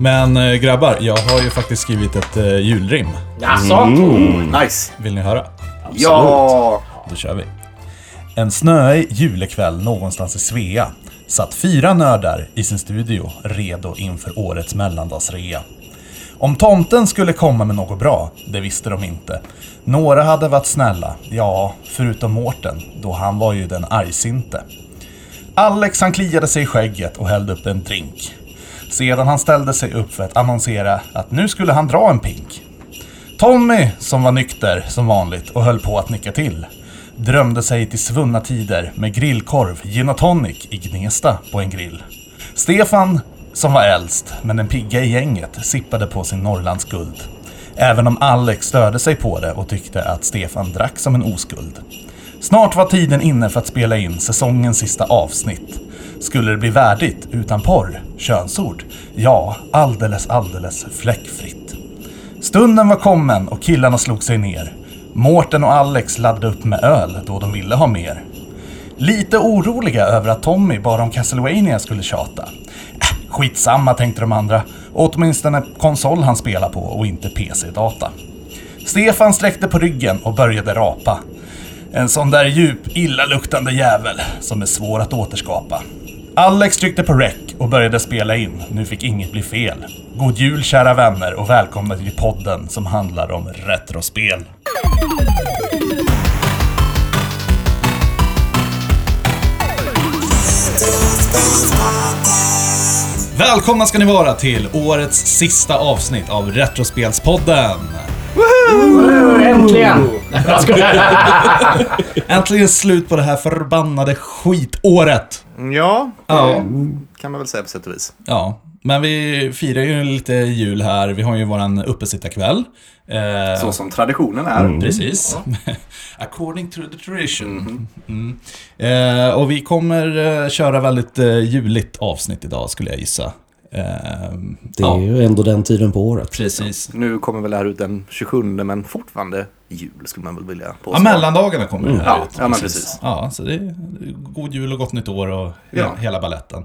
Men eh, grabbar, jag har ju faktiskt skrivit ett eh, julrim. Jaså? Nice. Vill ni höra? Ja! Då kör vi. En snöig julekväll någonstans i Svea satt fyra nördar i sin studio redo inför årets mellandagsrea. Om tomten skulle komma med något bra, det visste de inte. Några hade varit snälla, ja, förutom Mårten, då han var ju den argsinte. Alex han kliade sig i skägget och hällde upp en drink. Sedan han ställde sig upp för att annonsera att nu skulle han dra en pink. Tommy, som var nykter som vanligt och höll på att nicka till, drömde sig till svunna tider med grillkorv, gin och tonic i Gnesta på en grill. Stefan, som var äldst, men den pigga i gänget, sippade på sin Norrlands guld. Även om Alex störde sig på det och tyckte att Stefan drack som en oskuld. Snart var tiden inne för att spela in säsongens sista avsnitt. Skulle det bli värdigt utan porr, könsord? Ja, alldeles, alldeles fläckfritt. Stunden var kommen och killarna slog sig ner. Mårten och Alex laddade upp med öl då de ville ha mer. Lite oroliga över att Tommy bara om Castlevania skulle tjata. Äh, skitsamma tänkte de andra. Åtminstone konsol han spelar på och inte PC-data. Stefan sträckte på ryggen och började rapa. En sån där djup, illaluktande jävel som är svår att återskapa. Alex tryckte på rec och började spela in. Nu fick inget bli fel. God jul kära vänner och välkomna till podden som handlar om retrospel. Välkomna ska ni vara till årets sista avsnitt av Retrospelspodden. Äntligen! Jag skojar. Äntligen slut på det här förbannade skitåret. Ja, Ja. det kan man väl säga på sätt och vis. Ja, men vi firar ju lite jul här. Vi har ju våran uppesittarkväll. Eh, Så som traditionen är. Precis. According to the tradition. Mm. Eh, och vi kommer eh, köra väldigt eh, juligt avsnitt idag skulle jag gissa. Eh, Det är ju ändå den tiden på året. Precis. Nu kommer väl det här ut den 27 men fortfarande jul skulle man väl vilja påstå. Ja, mellandagarna kommer det här Ja, ut. ja, men precis. Ja, så det är god jul och gott nytt år och Ja. hela balletten.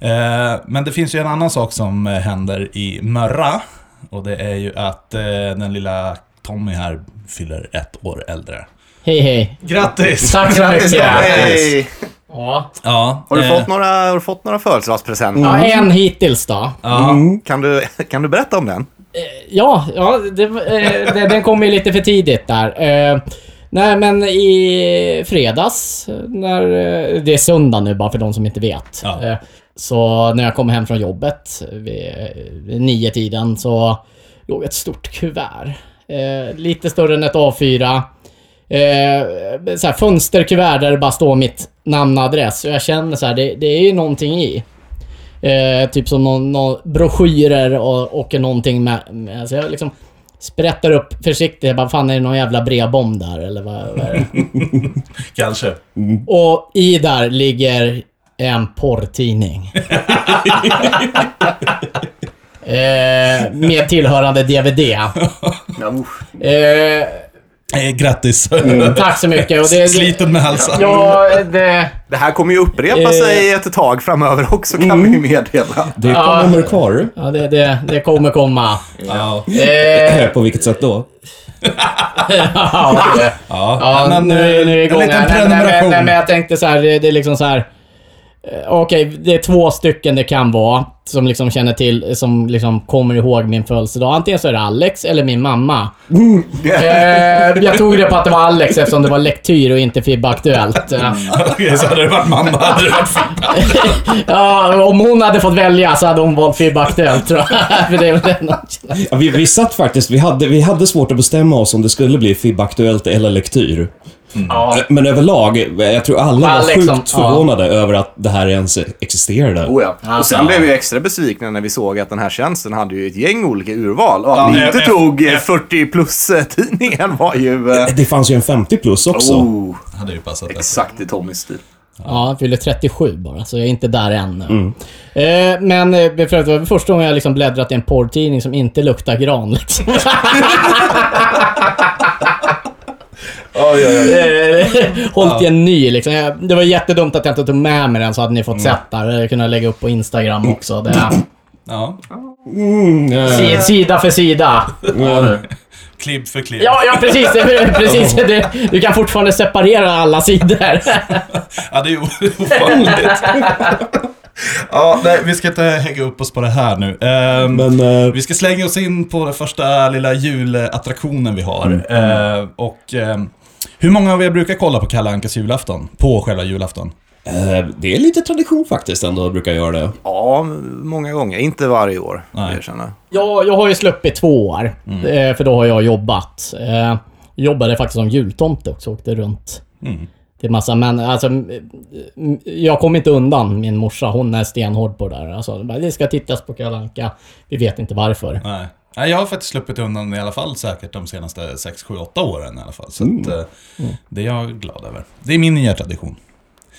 Eh, men det finns ju en annan sak som eh, händer i Mörra. Och det är ju att eh, den lilla Tommy här fyller ett år äldre. Hej hej. Grattis! Tack så mycket. Hej! Ja. Ja, Har du, eh, fått några, har du fått några födelsedagspresenter? ja, en hittills då. Ja, Kan, du, kan du berätta om den? Ja, ja det, eh, det, den kom ju lite för tidigt där. Eh, nej, men i fredags, när, eh, det är söndag nu bara för de som inte vet. Ja. Eh, så när jag kom hem från jobbet vid, vid nio tiden så låg ett stort kuvert. Eh, lite större än ett A4. Eh, så här, fönsterkuvert där det bara står mitt namn och adress. Och jag känner så här, det, det är ju någonting i. Eh, typ som någon, någon broschyrer och, och någonting med... med så jag liksom sprättar upp försiktigt. Jag bara, fan är det någon jävla brevbomb där eller vad, vad är det? kanske. Och i där ligger en porrtidning. eh, med tillhörande DVD. Eh, Eh, grattis! tack så mycket. Och det, Sliten med halsen. Ja, det... Det här kommer ju upprepa Eh. sig ett tag framöver också kan vi ju meddela. Det Ja. nummer kvar. Ja, det, det, det kommer komma. Ja. Eh, På vilket sätt då? ja, det, Ja, Ja, men, nu, nu är det en igång liten. Nej, nej, prenumeration. nej, men jag tänkte så här, det, det är liksom så här. Eh, Okej, det är två stycken det kan vara som liksom känner till, som liksom kommer ihåg min födelsedag. Antingen så är det Alex eller min mamma. Eh, jag tog det på att det var Alex eftersom det var lektyr och inte FIB Aktuellt. Eh, Okej, så hade det varit mamma hade det varit fint. Ja, om hon hade fått välja så hade hon valt FIB Aktuellt tror jag. För det den känner. Ja, vi, vi satt faktiskt, vi hade, vi hade svårt att bestämma oss om det skulle bli FIB-aktuellt eller lektyr. Ja. Men överlag, jag tror alla var Alex sjukt som- ja. förvånade över att det här ens existerade. Oh ja. Och sen Ja. blev vi extra besvikna när vi såg att den här tjänsten hade ju ett gäng olika urval. Och att Ja, ni eh, inte eh, tog eh. 40 plus-tidningen var ju... eh, Det fanns ju en 50 plus också. Oh, Hade ju passat exakt i Tommys stil. Ja, han fyller 37 bara, så jag är inte där än. Eh, men eh, för att det var första gången jag liksom bläddrat i en porrtidning som inte luktar gran. Liksom. Oj, oj, oj. Eh, Hållit i en ny liksom. Jag, det var jättedumt att jag inte tog med mig den så hade ni fått sett där. Jag kunde lägga upp på Instagram också. Det, Ja. Mm, Si- Sida för sida. ja. Klipp för klipp. Ja, ja precis. Precis det, du kan fortfarande separera alla sidor. Ja, det är ovanligt. ja, nej, vi ska inte hänga upp oss på det här nu. Ehm, Men... eh, Vi ska slänga oss in på den första lilla julattraktionen vi har. Eh, och ehm, hur många av er brukar kolla på Kalle Ankas julafton? På själva julafton? eh, det är lite tradition faktiskt ändå, att brukar göra det. Ja, många gånger. Inte varje år, Nej. Nej. erkänna. Jag, jag har ju sluppit två år. eh, För då har jag jobbat. Eh, jobbade faktiskt som jultomte också. Åkte runt Mm. till massa män. Alltså, m- m- jag kom inte undan min morsa. Hon är stenhård på det där. Alltså, bara, det ska tittas på Kalle Anka. Vi vet inte varför. Nej. Nej, jag har faktiskt sluppit undan i alla fall säkert de senaste 6, 7, 8 åren i alla fall. Så att, eh, det är jag glad över. Det är min nya tradition.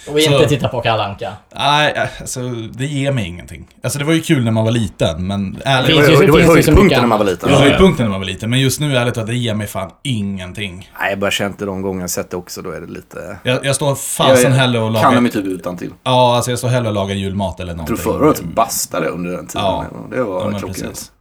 Och vi Så- inte titta på Kalle Anka. Nej, alltså det ger mig ingenting. Alltså det var ju kul när man var liten, men Det ärligt Det var, ju- det var höjdpunkten när man var liten. Det var Ja, ju ja. punkten när man var liten, men just nu ärligt talat, det ger mig fan ingenting. Nej, jag bara känt det de gånger jag sett det också. Då är det lite... Jag, jag står fasen hellre och Kan de lagar... ju typ utan till. Ja, alltså jag står hellre och lagar julmat eller Jag någonting. tror förra året bastade jag under den tiden. Ja. Det var Ja, klockrent.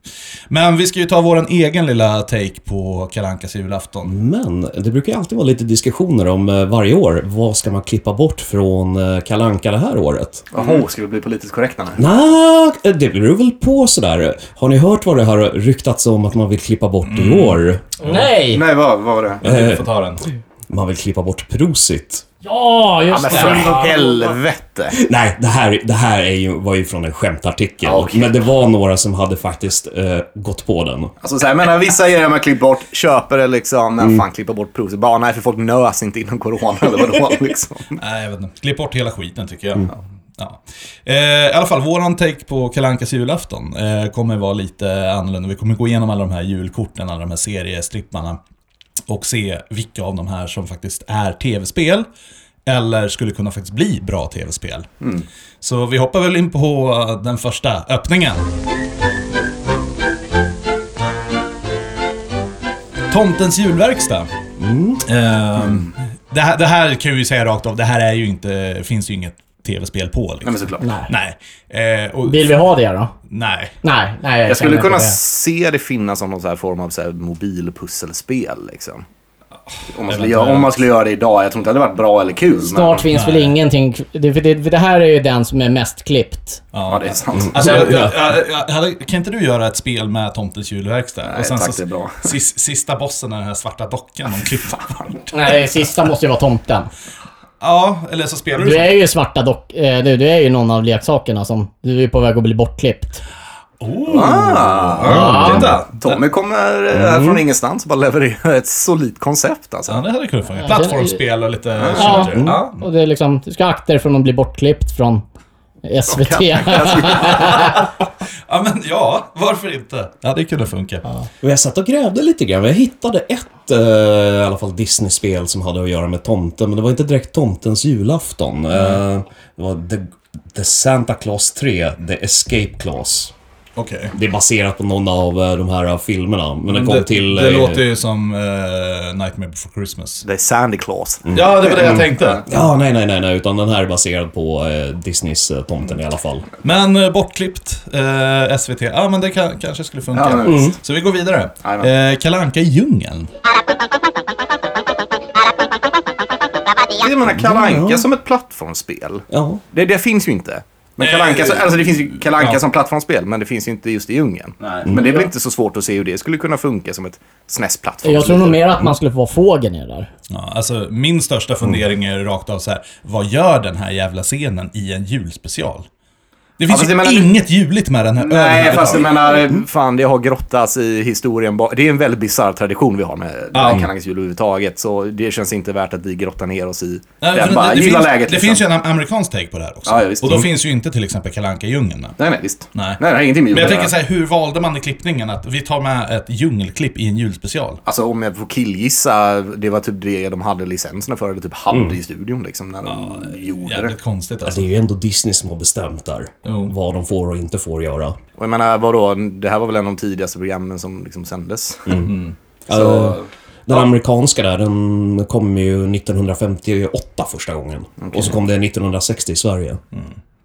Men vi ska ju ta våran egen lilla take på Kalle Ankas julafton. Men det brukar ju alltid vara lite diskussioner om eh, varje år. Vad ska man klippa bort från eh, Kalle Anka det här året? Jaha, ska vi bli politiskt korrekta nu? Nej, det beror väl på sådär. Har ni hört vad det har ryktats om att man vill klippa bort i år? Nej! Nej, vad, vad var det? Du får ta den. Man vill klippa bort Prosit. Ja, Ja, just men det. för helvete! Nej, det här, det här är ju, var ju från en skämtartikel. Ja, okej. Men det var några som hade faktiskt eh, gått på den. Alltså så här, menar, vissa grejer man klippt bort, köper det liksom, men fan klippa bort prosit. Bara nej, för folk nös inte innan corona eller vadå liksom. Nej, jag vet inte. Klipp bort hela skiten tycker jag. Ja. Eh, I alla fall, våran take på Kalle Ankas julafton eh, kommer vara lite annorlunda. Vi kommer gå igenom alla de här julkorten, alla de här seriestripparna. Och se vilka av de här som faktiskt är tv-spel. Eller skulle kunna faktiskt bli bra tv-spel. Så vi hoppar väl in på eh, den första öppningen. Tomtens julverkstad. Ehm, det, här, det här kan vi säga rakt av, det här är ju inte, finns ju inget tv-spel på. Nej, Liksom. men såklart. Nej. Nej. Eh, och, Vill vi ha det då? Nej. Nej, nej. Jag skulle känner kunna det. se det finnas som någon så här form av så här mobilpusselspel liksom. Om man, skulle om man skulle göra det idag. Jag tror inte det hade varit bra eller kul. Snart men, finns Nej. väl ingenting... Det, det, det här är ju den som är mest klippt. Ja, det är sant. Alltså, jag, jag, jag, jag, kan inte du göra ett spel med Tomtens julverkstad? Nej, tack, det är bra. Sis, sista bossen är den här svarta dockan de. Nej, sista måste ju vara tomten. Ja, eller så spelar du Du är ju svarta dock... Eh, du, du är ju någon av leksakerna som... Du är ju på väg att bli bortklippt. Oh, Ah, ja, titta! Tommy kommer eh, här från ingenstans och bara levererar ett solidt koncept alltså. Ja, det hade kunnat funka. Plattformsspel och lite Ja. shooter. Ja. Och det är liksom... Du ska akta dig från att bli bortklippt från SVT. ja, men ja, varför inte? Ja, det kunde funka. Och jag satt och grävde lite grann. Jag hittade ett, eh, i alla fall Disney-spel som hade att göra med tomten. Men det var inte direkt tomtens julafton. Eh, det var The, The Santa Claus 3, The Escape Clause. Okej. Det är baserat på någon av eh, de här eh, filmerna. Men det kom Det, till... det eh, låter ju som eh, Nightmare before Christmas. Det är Sandy Claus. Ja, det var det jag tänkte. Ja, nej, nej, nej, nej. Utan den här är baserad på eh, Disneys eh, Tomten i alla fall. Men eh, bortklippt, eh, SVT, ja men det kan, kanske skulle funka. Ja, visst. Så vi går vidare. Eh, Kalle Anka i djungeln. Jag menar Kalle Anka som ett plattformsspel. Ja. Det, det finns ju inte. Men Kalle Anka, så- alltså det finns ju Kalle Anka Ja. som plattformsspel, men det finns ju inte just i djungeln. Men det är väl inte så svårt att se hur det skulle kunna funka som ett SNES-plattformsspel. Jag tror nog mer att man skulle få vara fågeln i det där. Ja, alltså min största fundering är rakt av så här. vad gör den här jävla scenen i en julspecial? Det finns fast ju jag menar, inget juligt med den här Nej, fast jag menar, fan det har grottats i historien. Det är en väldigt bisarr tradition vi har med Ja. Kalle Ankas jul överhuvudtaget. Så det känns inte värt att vi grottar ner oss i Nej, det. för Bara det, det, gilla finns, läget det liksom. finns ju en amerikansk take på det här också. Ja, ja, och då Mm. finns ju inte till exempel Kalle Anka i djungeln. Nej, nej, visst. Nej. Nej, det har ingenting med Men jag tänker göra. så här, hur valde man i klippningen att vi tar med ett djungelklipp i en julspecial? Alltså om jag får killgissa, det var typ det de hade licenserna för, eller typ hade Mm. i studion liksom, när de gjorde det. Konstigt Alltså, alltså. det är ju ändå Disney som har bestämt där. Jo. Vad de får och inte får göra. Och jag menar, vadå, det här var väl en av de tidigaste programmen som liksom sändes. Mm. Så, Eh, Den amerikanska där, den kom ju 1958 första gången. Och så kom det 1960 i Sverige.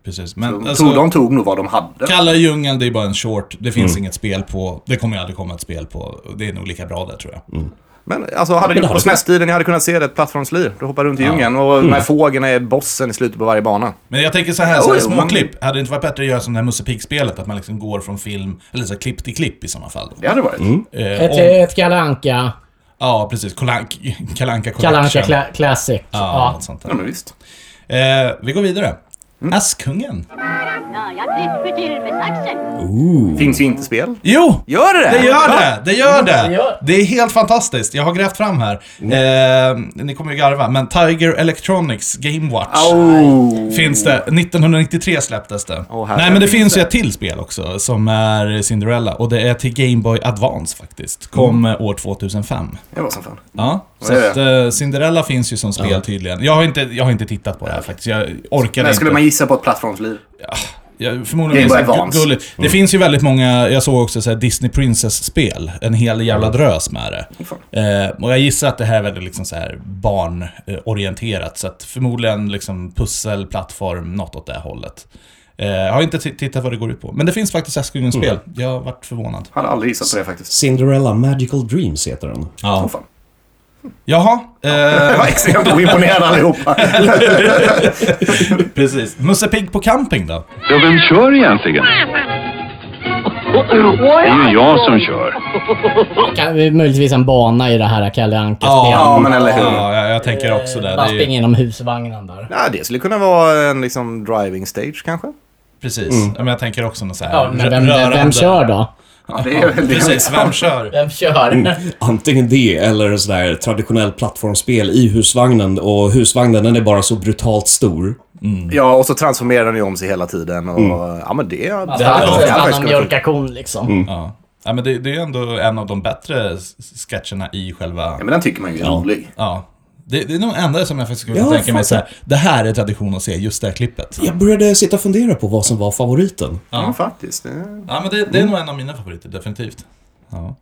precis. Men Jag alltså, tror de tog nog vad de hade. Kalla djungeln, det är bara en short. Det finns Mm. inget spel på. Det kommer ju aldrig komma ett spel på. Det är nog lika bra där tror jag. Men alltså, hade Men det på hade- SNES-tiden, ni hade kunnat se det ett plattformslir. Du hoppar runt i djungeln och Mm. här fågeln är bossen i slutet på varje bana. Men jag tänker så här, så här små klipp. Hade det inte varit bättre att göra som det här Musse Pigg-spelet? Att man liksom går från film, eller så här, klipp till klipp i sådana fall. Det hade varit. Mm. Eh, Ett, om, ett Kalle Anka, ja, precis. Kalanka Collection. Cla- Classic. Ja, Ja. något sånt Ja, där. men visst. Eh, vi går vidare. Mm. Askungen. Ja. Ooh. Finns ju inte spel. Jo! Gör det Det gör det! Det gör det! Det är helt fantastiskt. Jag har grävt fram här. Eh, ni kommer ju garva, men Tiger Electronics Game Watch. Oh. Finns det. 1993 släpptes det. Här Nej, men det finns ju ett till spel också, som är Cinderella. Och det är till Game Boy Advance faktiskt. Kom eh, år 2005. Det var som fan. Ja, så att, eh, Cinderella finns ju som spel tydligen. Jag har, inte, jag har inte tittat på det här faktiskt. Jag orkar Men inte. Skulle man gissa på ett plattformsliv? Jag, förmodligen Game är Boy det Advance. gulligt. Det finns ju väldigt många, jag såg också så här Disney Princess-spel. En hel jävla drös med det. Fan. Eh, och jag gissar att det här är väldigt liksom så här barnorienterat. Så att förmodligen liksom pussel, plattform, något åt det hållet. Eh, jag har inte tittat vad det går ut på. Men det finns faktiskt Askungens-spel. Jag har varit förvånad. Hade aldrig gissat på det faktiskt. Cinderella Magical Dreams heter den. Ja. fan. Jaha. Jag Eh, var extremt oimponerad allihopa. precis. Musse Pigg på camping då? Ja, vem kör egentligen? Det är ju jag som kör. Kan, vi- möjligtvis en bana i det här Kalle Anka-spelet. Ja, men eller hur. Ja, jag, jag tänker också det. Bara det är, springa genom husvagnen där. Ja, det skulle kunna vara en liksom driving stage kanske. precis. Ja, Men jag tänker också något så här Ja, men vem, vem kör då? Ja, det är väl det. Precis, vem kör? Vem kör? Antingen det eller sådär traditionellt plattformsspel i husvagnen och husvagnen den är bara så brutalt stor. Ja, och så transformerar den ju om sig hela tiden. Och, Ja, men det... Man det hade- det hade inte faktiskt stanna kunnat mjölka kon liksom. Ja. ja, men det, det är ändå en av de bättre sketcherna i själva... Ja, men den tycker man ju är Ja. rolig. Ja. Det, det är nog enda som jag faktiskt skulle Ja, tänka mig så här. Det här är tradition att se, just det här klippet. Jag började sitta och fundera på vad som var favoriten. Ja, faktiskt. Det... Ja, men det, det är nog en av mina favoriter, definitivt. Ja.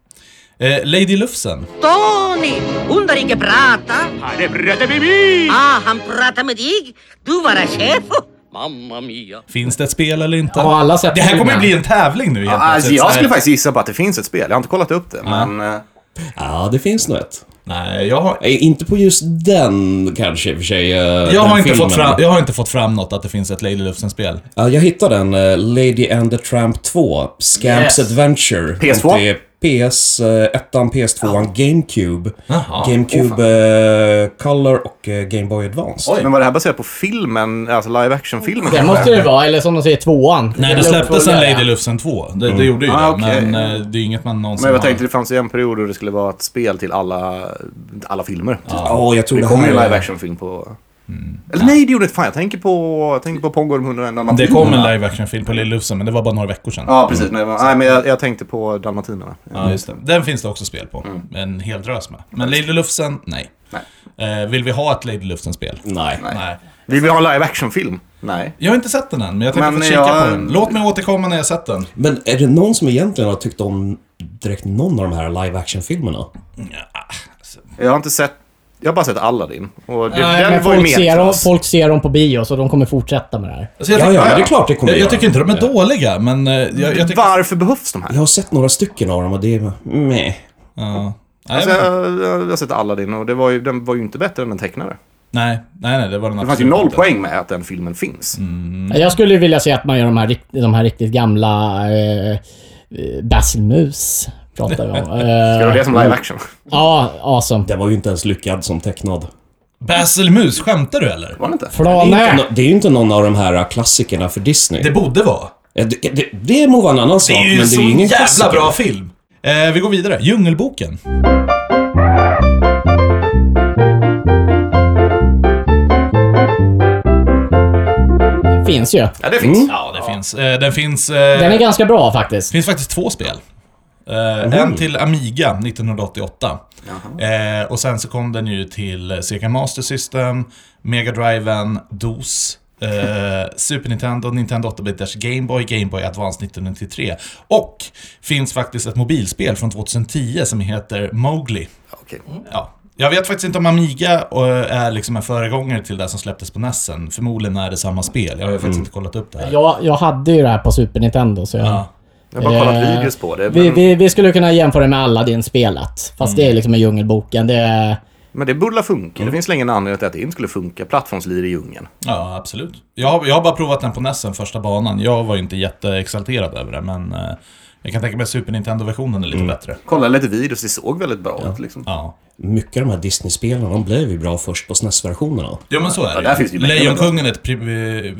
Eh, Lady Lufsen. Tony, undrar inte prata. Han pratar med mig! Ah, han pratar med dig. Du vara chef. Mamma mia. Finns det ett spel eller inte? Har alla sett det här kommer ju filmen? bli en tävling nu Ja, alltså, jag skulle faktiskt gissa på att det finns ett spel. Jag har inte kollat upp det, men... eh, Ja, det finns nog ett. Nej, jag har... Inte på just den kanske i och för sig. eh, Jag har, inte filmen. fått fram, jag har inte fått fram något att det finns ett Lady Lufsen-spel. Ja, jag hittade den. eh, Lady and the Tramp 2. Scamps Yes. Adventure. PS2? Och det är PS1, PS2, GameCube. Jaha. GameCube eh, Color och eh, Game Boy Advance. Men var det här baserat på filmen, alltså live action-filmen? Det måste det vara, eller som de säger tvåan. Nej, det släpptes en. Lady Lufsen 2. Det, det gjorde ju Ah, det, okej. men eh, det är inget man någonsin Men jag har- tänkte det fanns ju en period då det skulle vara ett spel till alla, alla filmer. Ja, jag tror Det det, kommer ju en live action-film på... Eller nej, det gjorde det inte. Fan, jag tänker på, jag tänker på Pongo de 101 Det dalmatinerna. kom en live action-film på Lady Lufsen, men det var bara några veckor sedan. Ja, precis. Nej, men- nej, men jag, jag tänkte på dalmatinerna. Ja, just det. Den finns det också spel på. En hel drös med. Men Lady Lufsen, nej. Nej. Eh, vill vi ha ett Lady Lufsen-spel? Nej. Nej. Vill vi ha en live action-film? Nej. Jag har inte sett den än, men jag tänkte Men få kika jag- på den. Låt mig återkomma när jag sett den. Men är det någon som egentligen har tyckt om direkt någon av de här live action-filmerna? Jag har inte sett... Jag har bara sett Aladdin. Och det, Nej, den men var ju folk mer ser, dem, klass. folk ser dem på bio, så de kommer fortsätta med det här. Alltså, jag, Ja, tycker- ja, det är klart det kommer jag, jag tycker inte de är dåliga, men eh, jag, jag tycker... Varför behövs de här? Jag har sett några stycken av dem och det är... Meh. Ja. Nej, Alltså, men- jag, jag, har sett Aladdin och det var ju, den var ju inte bättre än den tecknade. nej, nej, nej, det var den Det fanns ju absolut noll inte. poäng med att den filmen finns. Jag skulle vilja se att man gör de här, rikt- de här riktigt gamla... Eh, eh, Basilmus pratar vi om. Det var Eh, det som live action. ja, awesome. Den var ju inte ens lyckad som tecknad. Basil Mus, skämtar du eller? Var det inte? Det är, inte, Flane! no- det är ju inte någon av de här klassikerna för Disney. Det borde vara. Det, det, det må vara en annan Det sak, är ju men det är ju ingen jävla klassiker. bra film. Eh, vi går vidare. Djungelboken. Finns ju. Ja, det finns. Ja, det finns. Eh, den finns... Eh, Den är ganska bra faktiskt. finns faktiskt två spel. Eh, En till Amiga 1988. Eh, och sen så kom den ju till Sega Master System, Mega Driven, DOS, eh, Super Nintendo, Nintendo 8-bitars Game Boy, Game Boy Advance 1993. Och finns faktiskt ett mobilspel från 2010 som heter Mowgli. Okej. Ja, Jag vet faktiskt inte om Amiga eh, är liksom en föregångare till det som släpptes på Nessen. Förmodligen är det samma spel. Jag har faktiskt inte kollat upp det här. Jag, jag hade ju det här på Super Nintendo, så jag... Ja. Jag har bara kollat Eh, videos på det. Vi, Men, vi, vi skulle kunna jämföra med Aladdin-spelet. Fast det är liksom med Djungelboken. Det är... men det borde funka. Det finns länge en anledning till att det inte skulle funka. Plattformslir i djungeln. Ja, absolut. Jag har, jag har bara provat den på Nessen, första banan. Jag var ju inte jätteexalterad över det, men... eh, jag kan tänka mig att Super Nintendo-versionen är lite bättre. Kolla lite videos, det såg väldigt bra ut liksom. Ja. Mycket av de här Disney-spelen, de blev ju bra först på SNES-versionerna. Jo men så är Ja, det finns med Lejonkungen är ett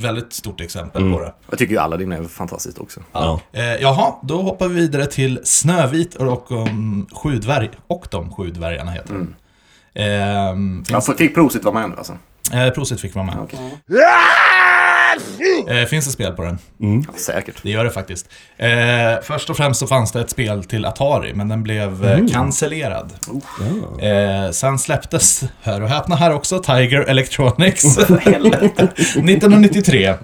väldigt stort exempel på det. Jag tycker ju alla dina är fantastiskt också. Ja. Eh, jaha, då hoppar vi vidare till Snövit och um, sju dvärg och de sju dvärgarna heter. Ehm, Jag finns, fick prosit vara med ändå alltså. eh, Prosit fick vara med. Eh, finns det spel på den? Ja, säkert. Det gör det faktiskt. Eh, först och främst så fanns det ett spel till Atari, men den blev eh, cancellerad. Eh, sen släpptes, hör och häpna här också, Tiger Electronics 1993. Eh,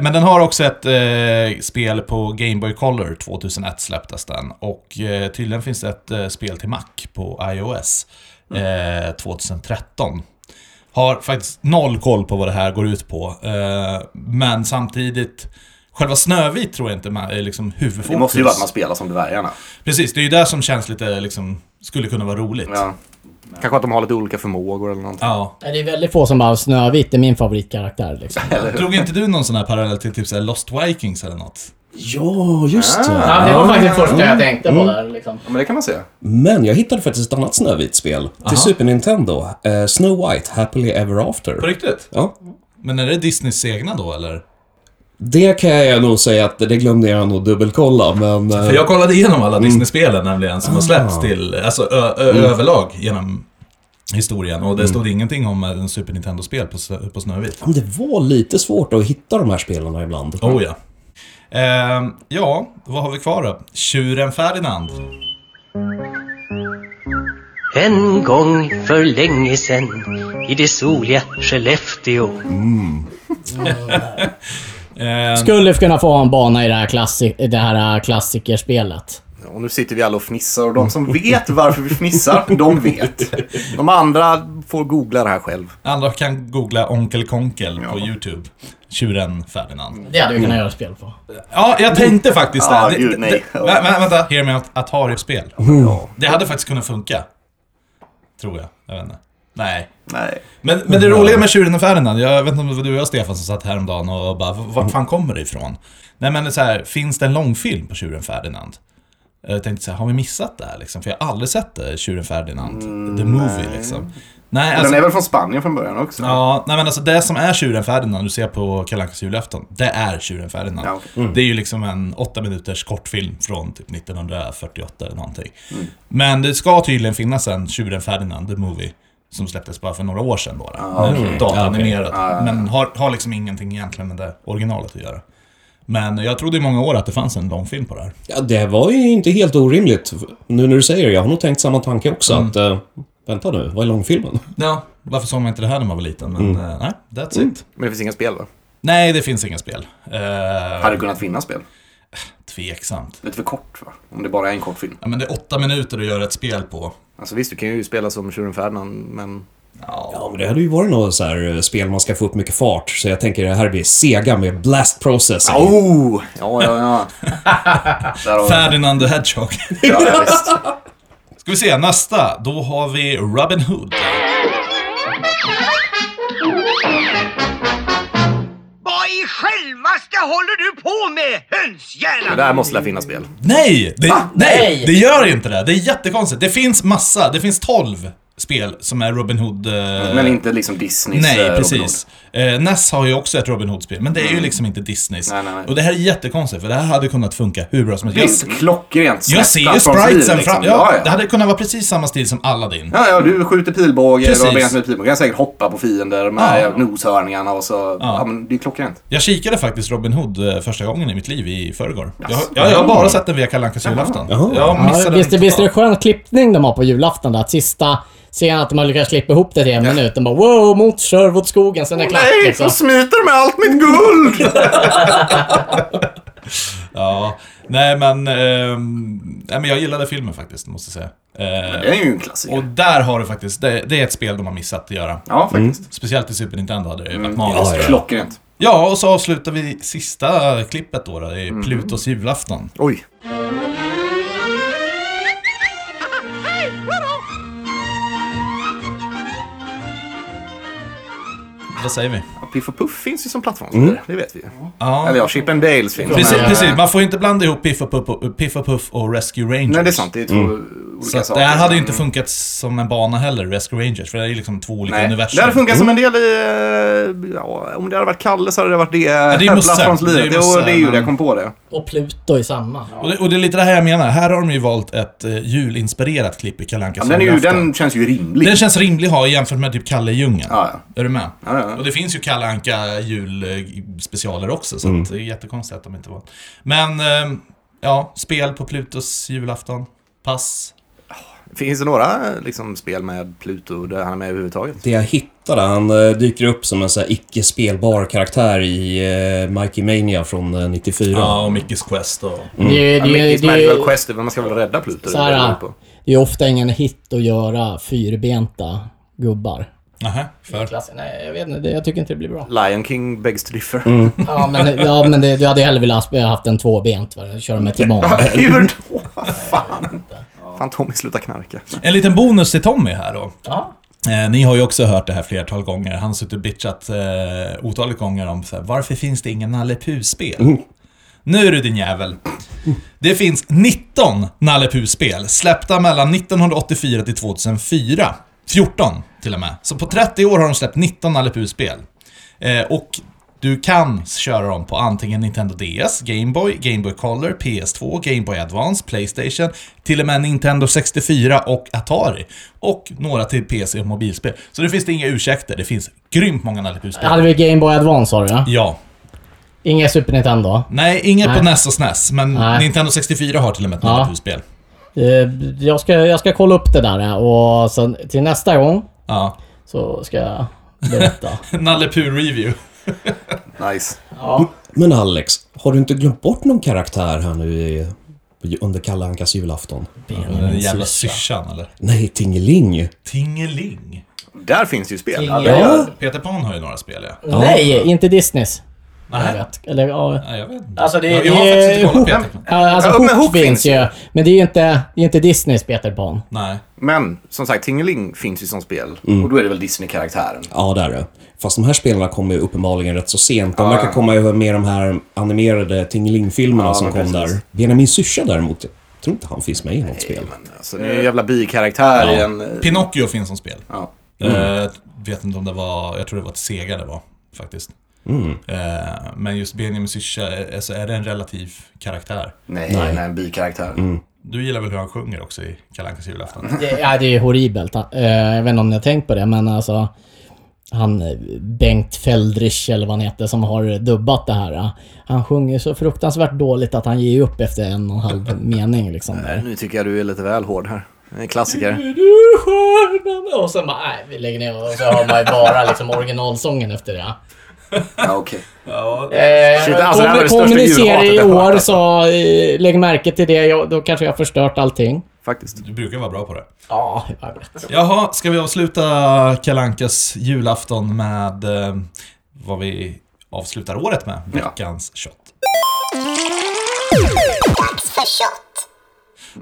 men den har också ett eh, spel på Game Boy Color, 2001 släpptes den. Och eh, tydligen finns det ett eh, spel till Mac på iOS eh, 2013. Har faktiskt noll koll på vad det här går ut på. Eh, men samtidigt, själva Snövit tror jag inte är liksom huvudfokus. Det måste ju vara att man spelar som dvärgarna. Precis, det är ju det som känns lite liksom, skulle kunna vara roligt. Ja. Kanske att de har lite olika förmågor eller någonting. Ja. Det är väldigt få som bara Snövit är min favoritkaraktär liksom. Drog inte du någon sån här parallell till typ så Lost Vikings eller något? Ja, just det. Ja, det var faktiskt det första jag tänkte på där liksom. Ja, men det kan man säga. Men jag hittade faktiskt ett annat Snövit-spel till Super Nintendo. Eh, Snow White, Happily Ever After. På riktigt? Ja. Men är det Disneys egna då eller? Det kan jag nog säga att det glömde jag nog dubbelkolla, men... eh, För jag kollade igenom alla Disney-spelen nämligen som har släppts till, alltså ö- ö- överlag genom historien. Och det stod ingenting om en Super Nintendo-spel på, på Snövit. men det var lite svårt att hitta de här spelarna ibland. Oh ja. Ehm, ja, vad har vi kvar då? Tjuren Ferdinand. En gång för länge sen i det soliga Skellefteå. Ehm, Skulle kunna få en bana i det här, klassi- i det här klassikerspelet. Och nu sitter vi alla och fnissar och de som vet varför vi fnissar, de vet. De andra får googla det här själv. andra kan googla Onkel Konkel på YouTube. Tjuren Ferdinand. Det hade vi kunnat göra spel på. Ja, jag tänkte faktiskt Ja, det. gud, nej. det vä- vä- vänta, hear me out. Atari-spel. Ja. Det hade faktiskt kunnat funka. Tror jag. Jag vet inte. Nej. Nej. Men, men det roliga med Tjuren och Ferdinand, jag vet inte om det var du och jag Stefan som satt häromdagen och bara, vart fan kommer det ifrån? Nej men det är så här, finns det en långfilm på Tjuren Ferdinand? Jag tänkte så här, har vi missat det här liksom? För jag har aldrig sett det, Tjuren Ferdinand. The Movie liksom. Nej, alltså, den är väl från Spanien från början också? Ja, nej men alltså det som är Tjuren Ferdinand, du ser på Kalle julafton, det är Tjuren Ferdinand. Ja, okej. Det är ju liksom en åtta minuters kortfilm från typ 1948 eller någonting. Men det ska tydligen finnas en Tjuren Ferdinand, the movie, som släpptes bara för några år sedan bara. Ah, Mm. Datanimerad. Ja, ja. Men har, har liksom ingenting egentligen med det originalet att göra. Men jag trodde i många år att det fanns en långfilm på det här. Ja, det var ju inte helt orimligt. Nu när du säger det, jag har nog tänkt samma tanke också. Att, eh, vänta nu, vad är långfilmen? Ja, varför såg man inte det här när man var liten? Men eh, nej, that's it. Men det finns inga spel va? Nej, det finns inga spel. Uh, Hade det kunnat finnas spel? Tveksamt. Lite för kort va? Om det bara är en kort film. Ja, men det är åtta minuter att göra ett spel på. Alltså visst, du kan ju spela som Tjuren Ferdinand, men... Ja, men det hade ju varit något så här eh, spel man ska få upp mycket fart. Så jag tänker det här blir Sega med Blast Processing. Oh! Ja, ja, ja. Ferdinand the Hedgehog. Ja, ja, visst. Ska vi se, nästa. Då har vi Robin Hood. Vad i självaste håller du på med, hönshjärna? Det där måste det finnas spel. Nej! Det, nej! Nej! Det gör inte det. Det är jättekonstigt. Det finns massa. Det finns 12 spel som är Robin Hood... eh, Men inte liksom Disneys Nej, eh, precis. Eh, NES har ju också ett Robin Hood-spel, men det är ju liksom inte Disneys. Nej, nej, nej. Och det här är jättekonstigt, för det här hade kunnat funka hur bra som helst. Hood. Visst, klockrent Jag ser ju spritesen stil, fram. liksom. Ja, Ja, det ja. hade kunnat vara precis samma stil som Aladdin. Ja, ja, du skjuter pilbåge, Precis. du har begränsat med pilbåge. kan säkert hoppa på fiender med Ja. noshörningarna och så... Ja. men det är klockrent. Jag kikade faktiskt Robin Hood eh, första gången i mitt liv i förrgår. Jag, jag, jag har bara sett den via Kalle Ankas julafton. Jaha. Jag Ja, missade visst, den visst är det skön klippning de har på julafton där? Att sista scenen att de har lyckats klippa ihop det till en minut. De bara wow, mot skogen, sen är det klart liksom. smiter de med allt mitt guld! Ja, nej men... ehm, nej, men jag gillade filmen faktiskt, måste jag säga. Eh, Det är ju en klassiker. och där har du faktiskt, det, det är ett spel de har missat att göra. Ja, faktiskt. Speciellt i Super Nintendo hade det ju varit Mm. magiskt. Ja, ja. Klockrent. Ja, och så avslutar vi sista klippet då, då det är Plutos julafton. Oj. Vad säger vi? Ja, Piff och Puff finns ju som plattformsspel, det vet vi ju. Ja. Eller ja, Chip and Dales finns. Precis, men- precis, man får inte blanda ihop Piff och Puff och, Piff och, Puff och Rescue Rangers. Nej, det är sant. Det är två Så olika att saker. det här hade ju inte funkat som en bana heller, Rescue Rangers, för det är ju liksom två olika Nej, universum. det hade funkat som en del i... eh, Ja, om det hade varit Kalle så hade det varit det. det är plattformsliret. Det är det är ju det. Jag kom på det. Och Pluto i samma. Och det, och det är lite det här jag menar, här har de ju valt ett uh, julinspirerat klipp i Kalle Ja, den, är ju, julafton. den känns ju rimlig. Den känns rimlig att ha jämfört med typ Kalle i djungeln. Ja, ja. Är du med? Ja, ja. Och det finns ju Kalle Anka julspecialer också, så att det är jättekonstigt att de inte var... Men, ehm, ja, spel på Plutos julafton. Pass. Finns det några liksom, spel med Pluto där han är med överhuvudtaget? Det jag hittade, han eh, dyker upp som en så här icke-spelbar karaktär i uh, Mikey Mania från eh, 94. Ja, och Mickes Quest och... Det, är- det, Ja, Mickey's det, Magical är- Quest, man ska väl rädda Pluto? så det är det jag här, håller på. det är ofta ingen hit att göra fyrbenta gubbar. Nähä, för? Klass- Nej, jag vet inte. Jag tycker inte det blir bra. Lion King begs to differ. Ja, men, ja, men det, jag hade hellre velat ha haft en tvåbent. va? Köra med barn. Hur då? Fan. Fan Tommy, sluta knarka. En liten bonus till Tommy här då. Ja. Eh, ni har ju också hört det här flertal gånger. Han har suttit och bitchat eh, otaliga gånger om så här, varför finns det ingen Nalle Puh-spel? Nu är du din jävel. Det finns 19 Nalle Puh-spel släppta mellan 1984 till 2004. 14 till och med. Så på 30 år har de släppt 19 Nalle Puh-spel. Eh, och du kan köra dem på antingen Nintendo DS, Game Boy, Game Boy Color, PS2, Game Boy Advance, Playstation, till och med Nintendo 64 och Atari. Och några till PC och mobilspel. Så det finns det inga ursäkter, det finns grymt många Nalle Puh-spel. Hade vi Game Boy Advance sa du ja? Ja. Inga Super Nintendo? Nej, inget Nej. på NES och SNES, men Nej. Nintendo 64 har till och med ett Ja. Nalle. Eh, Jag ska, jag ska kolla upp det där och sen till nästa gång Ja. så ska jag berätta. Nalle Puh-review. Nice. Ja. Men Alex, har du inte glömt bort någon karaktär här nu i, under Kalle Ankas julafton? Den jävla syrsan, eller? Nej, Tingeling. Tingeling. Där finns ju spel. Ja. Peter Pan har ju några spel, ja. Nej, inte Disneys. Jag Nej. vet. Eller ja... Nej, jag vet inte. Alltså det, jag, det jag har faktiskt är inte kollat Hook. Peter Pan. Ja, alltså Ja, Hook, finns finns ju. Men det är ju inte, det är inte Disneys Peter Pan. Nej. Men som sagt, Tingeling finns ju som spel. Och då är det väl Disney-karaktären. Ja, där är det. Fast de här spelarna kommer ju uppenbarligen rätt så sent. De Ja, verkar komma över med de här animerade Tingeling-filmerna Ja, som kom precis. där. Benjamin Syrsa däremot, jag tror inte han finns med i något spel. Men alltså, det är en jävla bikaraktär i Ja. en... eh, Pinocchio finns som spel. Ja. Eh, vet inte om det var, jag tror det var ett Sega det var, faktiskt. Mm. Eh, men just Benjamin Syrsa, eh, alltså, är det en relativ karaktär? Nej, Nej. nej, en bikaraktär. Du gillar väl hur han sjunger också i Kalle Ankas julafton? Det, ja, det är horribelt. Han- eh, Jag vet inte om ni har tänkt på det, men alltså... Han Bengt Feldrich, eller vad han heter, som har dubbat det här. Han sjunger så fruktansvärt dåligt att han ger upp efter en och en halv mening liksom. Där. Nu tycker jag du är lite väl hård här. Det är En klassiker. Du stjärnan. Och sen bara, nej, vi lägger ner och så har man ju bara liksom originalsången efter det. Ja, okej. Eh, Shit, alltså, det här var det ni i år alltså. så eh, lägg märke till det. Jag, då kanske jag har förstört allting. Faktiskt. Du brukar vara bra på det. Ja, jag vet. Jaha, ska vi avsluta Kalle Ankas julafton med eh, vad vi avslutar året med? Ja. Veckans shot.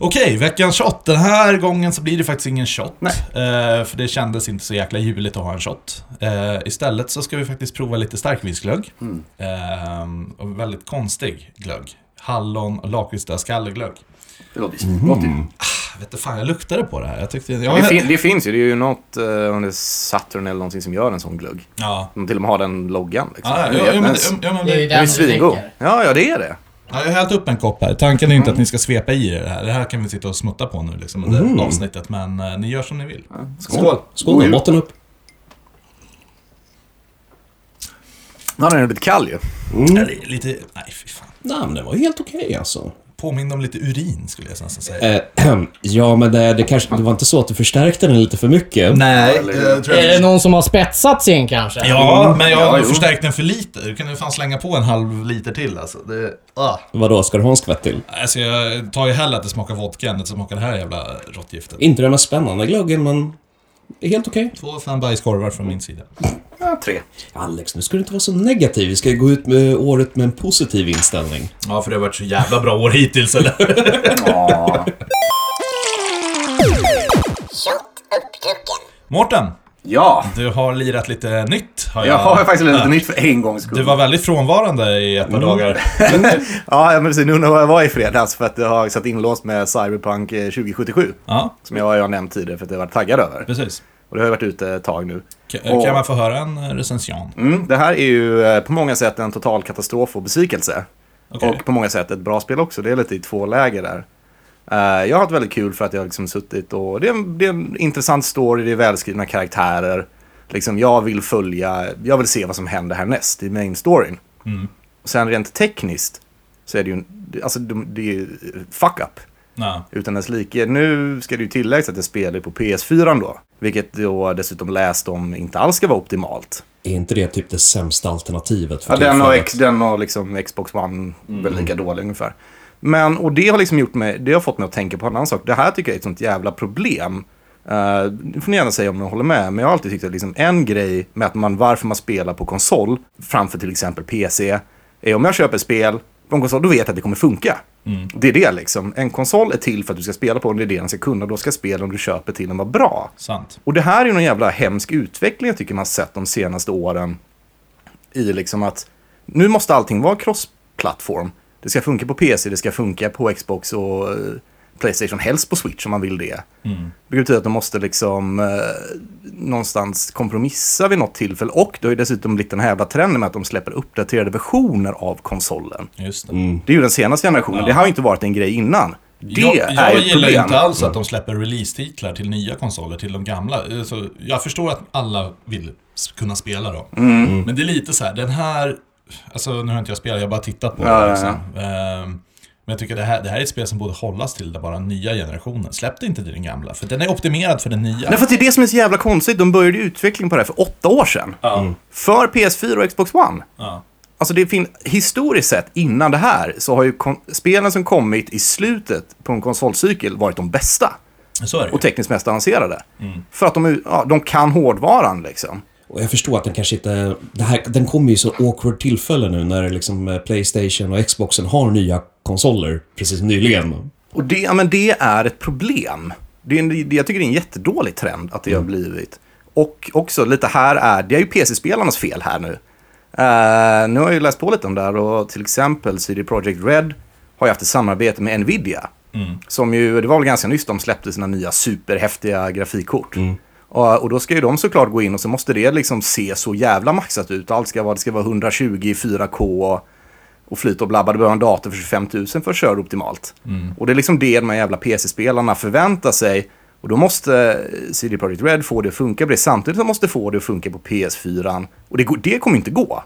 Okej, veckans shot. Den här gången så blir det faktiskt ingen shot. Nej. Eh, för det kändes inte så jäkla juligt att ha en shot. Eh, istället så ska vi faktiskt prova lite starkvinsglögg. Mm. Eh, och väldigt konstig glögg. Hallon och lakritsdödskalleglögg. Det låter ju gott vet inte fan, jag luktade på det här. Jag tyckte... Det, Jag, fin- det finns ju. Det är ju något, eh, om det är Saturn eller någonting som gör en sån glugg. ja. De till och med har den loggan liksom. Ja, Det ja, är ja, men, ja, men, Det är ju det, Den är du svingod. Ja, ja det är det. Ja, jag har hällt upp en kopp här. Tanken är inte att ni ska svepa i er det här. Det här kan vi sitta och smutta på nu liksom under avsnittet. Men eh, ni gör som ni vill. Skål. Skål jul. botten upp. Ja, den är lite kall ju. Det är lite... Nej, fy fan. Nej, men det var helt okej alltså. Påminner om lite urin, skulle jag nästan säga. Eh, ja, men det, det kanske... Det var inte så att du förstärkte den lite för mycket? Nej, jag tror Är det någon som har spetsat sin kanske? Ja, men jag har Ja, förstärkt den för lite. Du kan ju fan slänga på en halv liter till alltså. Det, ah. Vadå, ska du ha en skvätt till? Alltså jag tar ju hellre att det smakar vodka än att det smakar det här jävla råttgiftet. Inte den mest spännande glöggen, men... Helt okej. Två fem bajskorvar från min sida. Ja, tre. Alex, nu ska du inte vara så negativ. Vi ska gå ut med året med en positiv inställning. Ja, för det har varit så jävla bra år hittills eller? Ja. Mårten, ja. du har lirat lite nytt. Har Jag har faktiskt lite nytt för en gångs skull. Du var väldigt frånvarande i ett par dagar. Ja, men precis. Nu undrar jag var jag var i fredags för att jag har satt inlåst med Cyberpunk eh, 2077. Ja, Som jag har nämnt tidigare för att jag har varit taggad över. precis. Och det har ju varit ute ett tag nu. K- Och- Kan man få höra en recension? Mm, det här är ju eh, på många sätt en total katastrof och besvikelse. Okej. Och på många sätt ett bra spel också. Det är lite i två läger där. Eh, jag har haft väldigt kul för att jag har liksom suttit och... Det är, en, det är en intressant story, det är välskrivna karaktärer. Liksom, jag vill följa... Jag vill se vad som händer härnäst i main storyn. Mm. Och sen rent tekniskt så är det ju... en- Alltså de- det är ju fuck up. Ja. Utan dess like. Nu ska det ju tilläggas att jag spelar på PS4 då. Vilket då dessutom läst om inte alls ska vara optimalt. Är inte det typ det sämsta alternativet för Ja, den och, den och liksom Xbox One väl lika dålig ungefär. Men, och det har liksom gjort mig, det har fått mig att tänka på en annan sak. Det här tycker jag är ett sånt jävla problem. Uh, nu får ni gärna säga om ni håller med, men jag har alltid tyckt att liksom en grej med att man, varför man spelar på konsol framför till exempel PC, är om jag köper spel på en konsol, då vet jag att det kommer funka. Det är det liksom. En konsol är till för att du ska spela på den, det är det den ska kunna. Då ska spelen du köper till den vara bra. Sant. Och det här är någon jävla hemsk utveckling jag tycker man sett de senaste åren. I liksom att nu måste allting vara cross-plattform. Det ska funka på PC, det ska funka på Xbox och eh, Playstation, helst på Switch om man vill det. Mm. Det betyder att de måste liksom eh, någonstans kompromissa vid något tillfälle. Och det har ju dessutom blivit den här jävla trenden med att de släpper uppdaterade versioner av konsolen. Just det. Det är ju den senaste generationen, Ja. det har ju inte varit en grej innan. Det jag är jag ett gillar problem. inte alls att de släpper release-titlar till nya konsoler, till de gamla. Alltså, jag förstår att alla vill kunna spela dem. Mm. Men det är lite så här, den här... Alltså nu har inte jag spelat, jag har bara tittat på Ja, det. ja, Liksom. Ehm, Men jag tycker det här, det här är ett spel som borde hållas till den bara nya generationen. Släpp det inte till den gamla, för den är optimerad för den nya. Nej, för det är det som är så jävla konstigt. De började ju utveckling på det här för åtta år sedan. Ja. För PS4 och Xbox One. Ja. Alltså det fin- historiskt sett innan det här så har ju kon- spelen som kommit i slutet på en konsolcykel varit de bästa. Så är det Och tekniskt mest avancerade. Mm. För att de, ja, de kan hårdvaran liksom. Och jag förstår att den kanske inte... Det här, den kommer ju så awkward tillfälle nu när liksom eh, Playstation och Xboxen har nya konsoler precis nyligen. Och det, ja, men det är ett problem. Det är en, jag tycker det är en jättedålig trend att det har blivit. Och också lite här är, det är ju PC-spelarnas fel här nu. Eh, nu har jag ju läst på lite om det här och till exempel CD Projekt Red har ju haft ett samarbete med Nvidia. Som ju, det var väl ganska nyss de släppte sina nya superhäftiga grafikkort. Och, och då ska ju de såklart gå in och så måste det liksom se så jävla maxat ut. Allt ska vara, det ska vara 120 i 4K och, och flyt och blabba. Du behöver en dator för 25 000 för att köra optimalt. Och det är liksom det de här jävla PC-spelarna förväntar sig. Och då måste CD Projekt Red få det att funka på det. Samtidigt som de måste få det att funka på PS4. Och det, det kommer inte gå.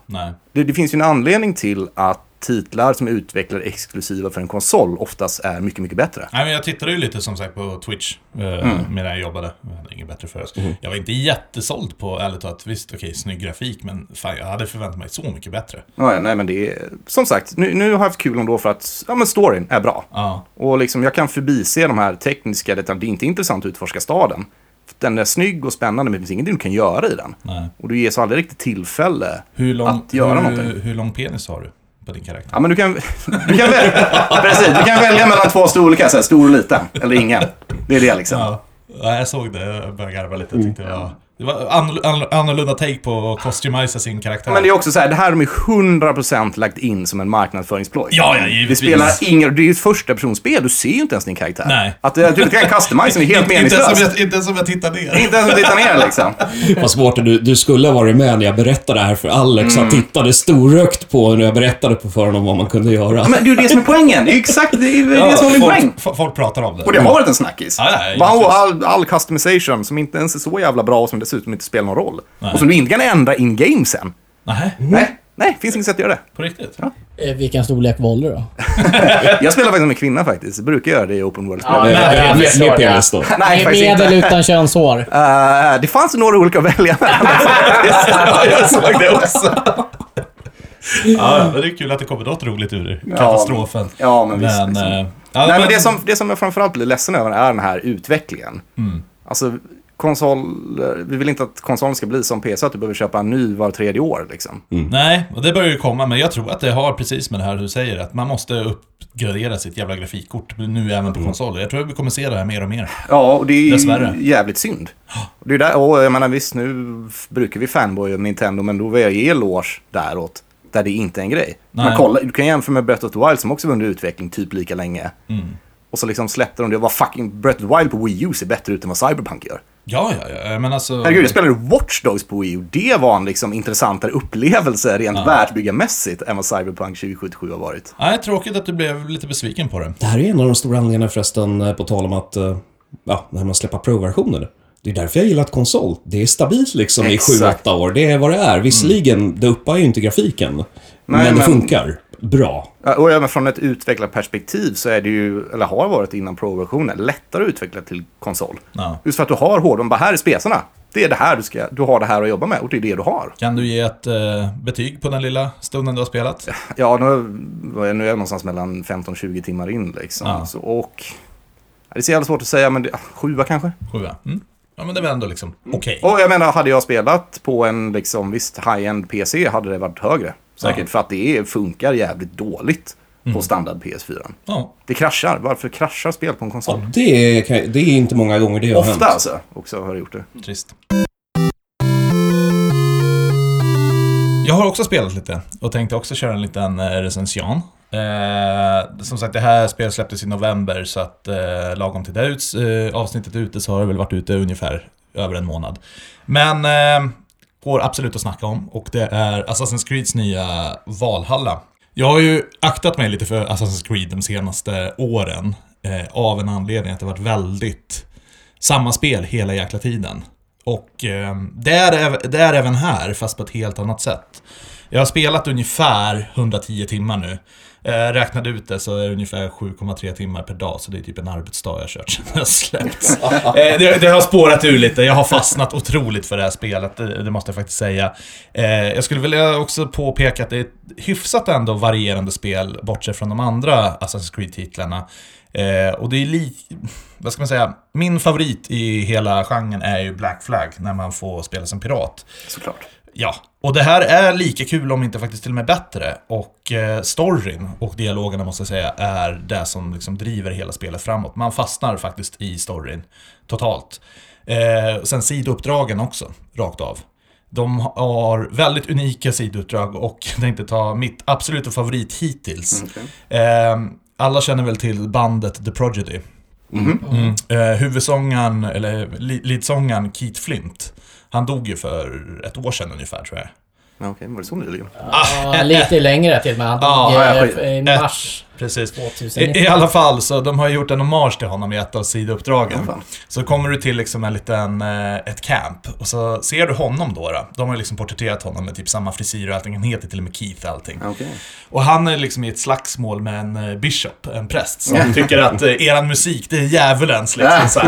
Det, det finns ju en anledning till att titlar som är utvecklade exklusiva för en konsol oftast är mycket, mycket bättre. Nej, men jag tittade ju lite som sagt på Twitch eh, Mm. medan jag jobbade. Jag hade inget bättre för oss. Jag var inte jättesåld på, ärligt talat, visst okej, snygg grafik, men fan, jag hade förväntat mig så mycket bättre. Ja, ja, nej, men det är, som sagt, nu, nu har jag haft kul ändå för att ja, men storyn är bra. Ja, Och liksom, jag kan förbise de här tekniska detaljerna. Det är inte intressant att utforska staden. Den är snygg och spännande, men det finns ingenting du kan göra i den. nej. Och du ges aldrig riktigt tillfälle lång, att göra hur, någonting. hur lång penis har du på din karaktär? Ja, men du kan, du kan, välja, precis, du kan välja mellan två storlekar, så här, stor och liten. Eller ingen. Det är det liksom. Ja, ja, jag såg det. Jag började garva lite. Jag tyckte det var, det var annorl- annorl- annorlunda take på att customisa sin karaktär. Men det är också så här, det här har de ju 100% lagt in som en marknadsföringsploj. Ja, ja, Det givetvis. spelar ingen det är ju ett första personspel, du ser ju inte ens din karaktär. Nej. Att eh, du inte kan customisa den är helt meningslöst. jag, inte ens om jag tittar ner. Inte ens om du tittar ner liksom. Vad svårt det du, du skulle ha varit med när jag berättade det här för Alex. Mm. Han tittade storögt på när jag berättade på för honom vad man kunde göra. Men det är ju det som är poängen. Det är exakt det, är det som är min poäng. folk, folk pratar om det. Och det har varit en snackis. Ja, ja, givetvis. all, all customization som inte ens är så jävla bra som dessutom inte spelar någon roll. Nej. Och som du inte kan ändra in-game sen. Nej. Nej. Nej, finns inget sätt att göra det. På riktigt? Eh, Vilken storlek valde du då? Jag spelar faktiskt med kvinna faktiskt. Jag brukar göra det i open world-spel. Ja, Med, men- med, med, med penis då. Nej, faktiskt inte. Medel utan könshår. Eh, det fanns några olika att välja mellan. Ja, jag såg det också. Ja, men det är kul att det kommer något roligt ur katastrofen. Ja, men visst. Men, liksom. ja, Nej, men det som, det som jag framförallt blir ledsen över är den här utvecklingen. Mm. Alltså, konsol... Vi vill inte att konsolen ska bli som PC, att du behöver köpa en ny var tredje år liksom. Nej, och det börjar ju komma, men jag tror att det har precis med det här du säger, att man måste uppgradera sitt jävla grafikkort nu även på konsoler. Jag tror att vi kommer se det här mer och mer. Ja, och det är Dessvärre. ju jävligt synd. Och det är där, och jag menar visst, nu brukar vi fanboy om Nintendo, men då vill jag ge eloge däråt. Där det inte är en grej. Nej. Man kollar, du kan jämföra med Breath of the Wild som också var under utveckling typ lika länge. Mm. Och så liksom släppte de det och var fucking Breath of the Wild på Wii U ser bättre ut än vad Cyberpunk gör. Ja, ja, ja, men alltså... Herregud, jag spelade Watch Dogs på Wii U. Det var en liksom intressantare upplevelse rent världsbyggarmässigt än vad Cyberpunk 2077 har varit. Nej, tråkigt att du blev lite besviken på det. Det här är en av de stora anledningarna förresten, eh, på tal om att, eh, ja, det här med att släppa Pro-versioner. Det är därför jag gillar ett konsol. Det är stabilt liksom Exakt. i 7-8 år. Det är vad det är. Visserligen, det uppar ju inte grafiken. men det men- funkar bra. Och även från ett utvecklarperspektiv så är det ju, eller har varit innan Pro-versionen, lättare att utveckla till konsol. Ja. Just för att du har hårdon, bara här är spesarna. Det är det här du ska, du har det här att jobba med och det är det du har. Kan du ge ett eh, betyg på den lilla stunden du har spelat? Ja, nu, nu är jag någonstans mellan 15-20 timmar in liksom. Ja. Så, och... Det är så jävla svårt att säga, men det, sjua kanske? Sjua? Mm. Ja, men det var ändå liksom okej. Och jag menar, hade jag spelat på en liksom, visst high-end PC hade det varit högre. Säkert Ja. för att det funkar jävligt dåligt Mm. på standard PS4. Ja. Det kraschar. Varför kraschar spel på en konsol? Ja, det, är, det är inte många gånger det har hänt. Ofta alltså, också har det gjort det. Trist. Jag har också spelat lite och tänkte också köra en liten eh, recension. Eh, som sagt, det här spelet släpptes i november så att eh, lagom till det ut, eh, avsnittet är ute så har det väl varit ute ungefär över en månad. Men eh, går absolut att snacka om och det är Assassin's Creeds nya Valhalla. Jag har ju aktat mig lite för Assassin's Creed de senaste åren eh, av en anledning att det varit väldigt samma spel hela jäkla tiden. Och eh, det, är, det är även här, fast på ett helt annat sätt. Jag har spelat ungefär 110 timmar nu. Eh, räknade ut det så är det ungefär 7,3 timmar per dag, så det är typ en arbetsdag jag har kört sedan jag släppts. eh, det, det har spårat ur lite, jag har fastnat otroligt för det här spelet, det, måste jag faktiskt säga. Eh, jag skulle vilja också påpeka att det är ett hyfsat ändå varierande spel, bortsett från de andra Assassin's Creed-titlarna. Eh, och det är li... Vad ska man säga? Min favorit i hela genren är ju Black Flag, när man får spela som pirat. Såklart. Ja, och det här är lika kul om inte faktiskt till och med bättre. Och eh, storyn och dialogerna måste jag säga är det som liksom driver hela spelet framåt. Man fastnar faktiskt i storyn totalt. Eh, sen sidouppdragen också, rakt av. De har väldigt unika sidouppdrag och jag tänkte ta mitt absoluta favorit hittills. Eh, alla känner väl till bandet The Prodigy. Mm. Eh, huvudsångaren, eller leadsångaren Keith Flint, han dog ju för ett år sedan ungefär tror jag. Ja, Okej, var det så nyligen? Ja, lite längre till och med. Han Ja, dog ja, skit. i mars Precis. 2019. I, I alla fall, så de har gjort en hommage till honom i ett av sidouppdragen. Ja, så kommer du till liksom en liten, eh, ett camp och så ser du honom då. då. De har liksom porträtterat honom med typ samma frisyr och allting. Han heter till och med Keith och allting. Okej. Och han är liksom i ett slagsmål med en eh, bishop, en präst, som tycker att eh, eran musik, det är djävulens liksom så,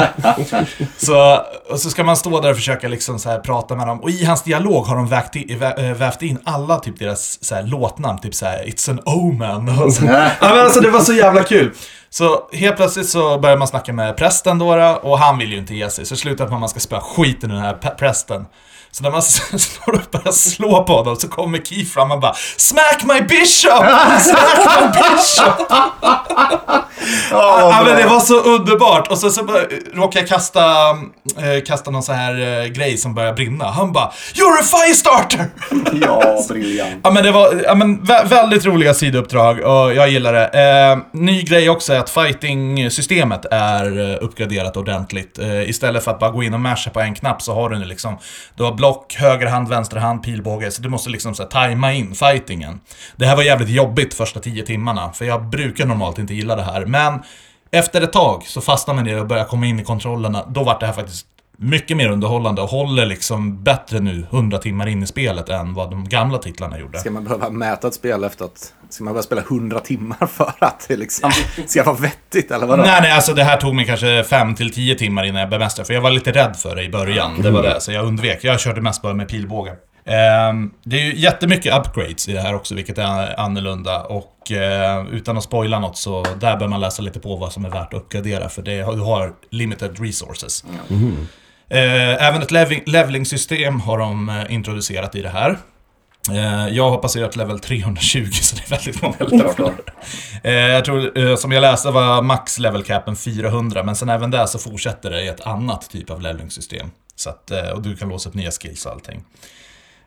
så Och så ska man stå där och försöka liksom så här prata med dem. Och i hans dialog har de vägt in, vä- vävt in alla typ deras så här låtnamn, typ så här It's an omen. Och så, men alltså det var så jävla kul. Så helt plötsligt så börjar man snacka med prästen då, och han vill ju inte ge sig. Så slutar man med att man ska spöa skiten ur den här prästen. Så när man står och börjar slå på honom så kommer Keith fram och bara Smack my bishop! Smack my bishop! ja, men det var så underbart. Och så, så bara, råkade jag kasta, eh, kasta någon så här eh, grej som börjar brinna. Han bara You're a firestarter! Ja, briljant. Ja men det var ja, men vä- väldigt roliga sidouppdrag och jag gillar det. Eh, ny grej också är att fighting-systemet är eh, uppgraderat ordentligt. Eh, istället för att bara gå in och masha på en knapp så har du nu liksom, du har block, höger hand, vänster hand, pilbåge, så du måste liksom så här, tajma in fightingen. Det här var jävligt jobbigt första tio timmarna, för jag brukar normalt inte gilla det här, men efter ett tag så fastnade man i det och började komma in i kontrollerna, då var det här faktiskt mycket mer underhållande och håller liksom bättre nu 100 timmar in i spelet än vad de gamla titlarna gjorde. Ska man behöva mäta ett spel efter att... Ska man behöva spela 100 timmar för att det liksom ska vara vettigt, eller vadå? Nej, nej, alltså det här tog mig kanske 5 till 10 timmar innan jag bemästrade för jag var lite rädd för det i början. Det var det, så jag undvek. Jag körde mest bara med pilbåge. Ehm, det är ju jättemycket upgrades i det här också, vilket är annorlunda. Och eh, utan att spoila något så där bör man läsa lite på vad som är värt att uppgradera, för det, du har limited resources. Eh, även ett leveling, leveling-system har de eh, introducerat i det här. Eh, jag har passerat level 320 så det är väldigt många levlar. Eh, jag tror, eh, som jag läste var max level capen 400, men sen även där så fortsätter det i ett annat typ av leveling-system. Så att, eh, och du kan låsa upp nya skills och allting.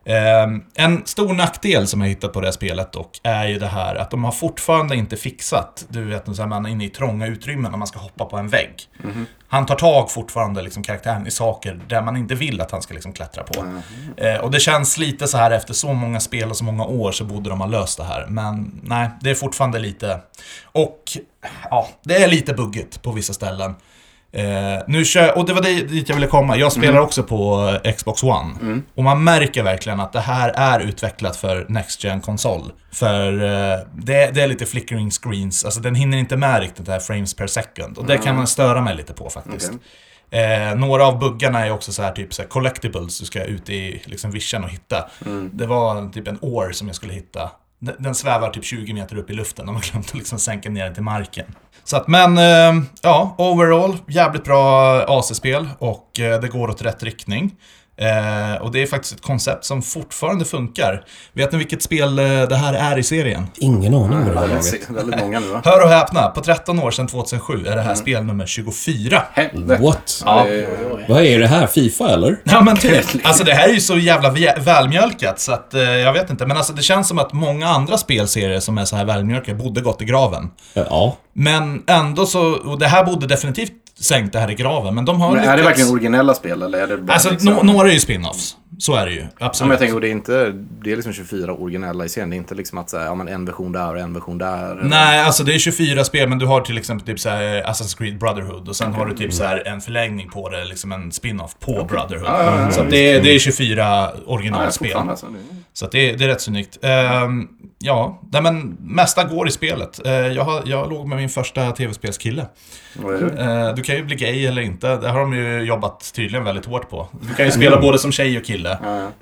Eh, en stor nackdel som jag hittat på det här spelet dock är ju det här att de har fortfarande inte fixat, du vet, här, man är inne i trånga utrymmen när man ska hoppa på en vägg. Han tar tag fortfarande, liksom, karaktären, i saker där man inte vill att han ska liksom, klättra på. Eh, och det känns lite så här efter så många spel och så många år så borde de ha löst det här. Men nej, det är fortfarande lite... Och ja, det är lite buggigt på vissa ställen. Eh, nu kör, och det var det- dit jag ville komma. Jag spelar också på eh, Xbox One. Och man märker verkligen att det här är utvecklat för Next gen konsol För eh, det, det är lite flickering screens, alltså den hinner inte med riktigt det här frames per second. Och det kan man störa mig lite på faktiskt. Eh, några av buggarna är också så här typ så här collectibles du ska ut i liksom vision och hitta. Det var typ en år som jag skulle hitta. Den, svävar typ 20 meter upp i luften och man glömt att liksom sänka ner den till marken. Så att, men eh, ja, overall, jävligt bra AC-spel och eh, det går åt rätt riktning. Eh, och det är faktiskt ett koncept som fortfarande funkar. Vet ni vilket spel eh, det här är i serien? Ingen aning om det här laget. Väldigt, väldigt många nu va? Hör och häpna, på 13 år sedan 2007 är det här spel nummer 24. Helvete. What? Ja. Vad är det här? Fifa eller? Ja men typ. Alltså det här är ju så jävla vä- välmjölkat så att eh, jag vet inte. Men alltså det känns som att många andra spelserier som är så här välmjölkade borde gått i graven. Ja. Men ändå så, och det här borde definitivt sänkt det här i graven. Men de har Men är det lyckats- verkligen originella spel eller är det bara Alltså liksom... no- några är ju spin-offs. Så är det ju. Ja, Absolut. men jag tänker, och det är inte, det är liksom 24 originella i serien. Det är inte liksom att säga, ja men en version där och en version där. Nej, alltså det är 24 spel, men du har till exempel typ så här Assassin's Creed Brotherhood och sen har du typ så här en förlängning på det, liksom en spin-off på Brotherhood. så att det, är- det är 24 Ja, originalspel. fortfarande alltså. Det- Så det, det är rätt så unikt. Ehm, ja, nej, men mesta går i spelet. Eh, jag, har, jag låg med min första tv-spelskille. Vad är det? Eh, du kan ju bli gay eller inte. Det har de ju jobbat tydligen väldigt hårt på. Du kan ju spela både som tjej och kille.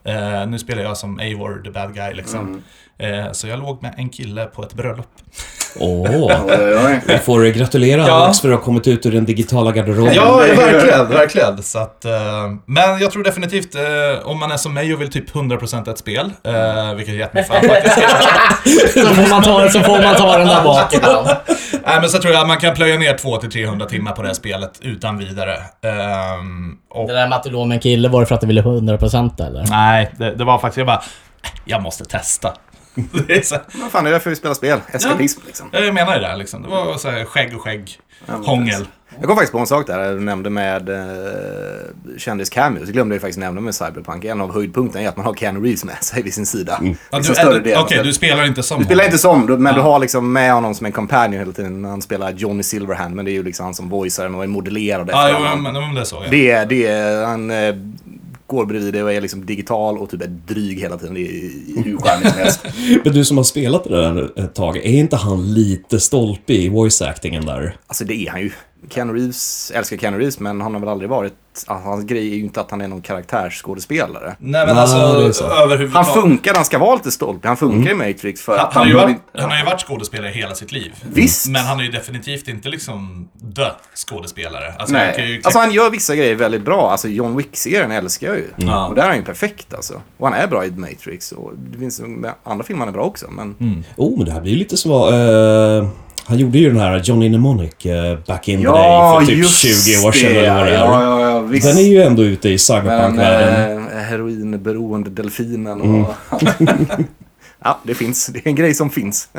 Eh, nu spelar jag som Eivor, the bad guy liksom. Eh, så jag låg med en kille på ett bröllop. Åh. Oj. Vi får gratulera Ja. Alex för att ha kommit ut ur den digitala garderoben. Ja, verkligen, verkligen. Så att, eh, men jag tror definitivt, eh, om man är som mig och vill typ 100% ett spel, eh, vilket gett mig fan faktiskt. Så får man ta, så får man ta den där bak. Nej, men så tror jag att man kan plöja ner 200-300 timmar på det här spelet utan vidare. Ehm, och, Det där med att du låg med en kille, var det för att du ville 100% eller? nej, det, det var faktiskt, jag bara, jag måste testa. Det är så, Vad fan, det är därför vi spelar spel. Eskapism liksom. jag menar det, liksom. Det var så här skägg och skägg, hångel. Jag kom faktiskt på en sak där, du nämnde med eh, kändis-cameos. Jag glömde ju faktiskt nämna med Cyberpunk. En av höjdpunkterna är att man har Keanu Reeves med sig vid sin sida. Ja, Liksom du, större del. Okej, du spelar inte som Du spelar honom. inte som, men du har liksom med honom som en companion hela tiden. Han spelar Johnny Silverhand, men det är ju liksom han som voicear den och är modellerad Ja, efter jo, honom. men, men det är så. Ja. Det är, det han eh, går bredvid det och är liksom digital och typ är dryg hela tiden. Det är hur charmigt som helst. Men du som har spelat det där ett tag, är inte han lite stolpig i voice-actingen där? Alltså det är han ju. Keanu Reeves, älskar Keanu Reeves, men han har väl aldrig varit... Alltså, hans grej är ju inte att han är någon karaktärsskådespelare. Nej, men Nej, alltså så. Han överhuvudtaget. funkar, han ska vara lite stolpig. Han funkar i Matrix för Han, att han, har han... ju behöver varit, han har ju varit skådespelare hela sitt liv. Visst. Men han är ju definitivt inte liksom dö skådespelare. Alltså, han kan ju Nej, alltså han gör vissa grejer väldigt bra. Alltså John Wick-serien älskar jag ju. Ja. Och där är han ju perfekt alltså. Och han är bra i Matrix. Och det finns andra filmer han är bra också. Men Mm. Oh, men det här blir ju lite som... eh, han gjorde ju den här Johnny Mnemonic eh, back in the day ja, för typ just 20 år sedan det. Ja, ja, ja, visst. Den är ju ändå ute i cyberpunk-världen. eh, heroinberoende delfinen och... Mm. ja, det finns. Det är en grej som finns.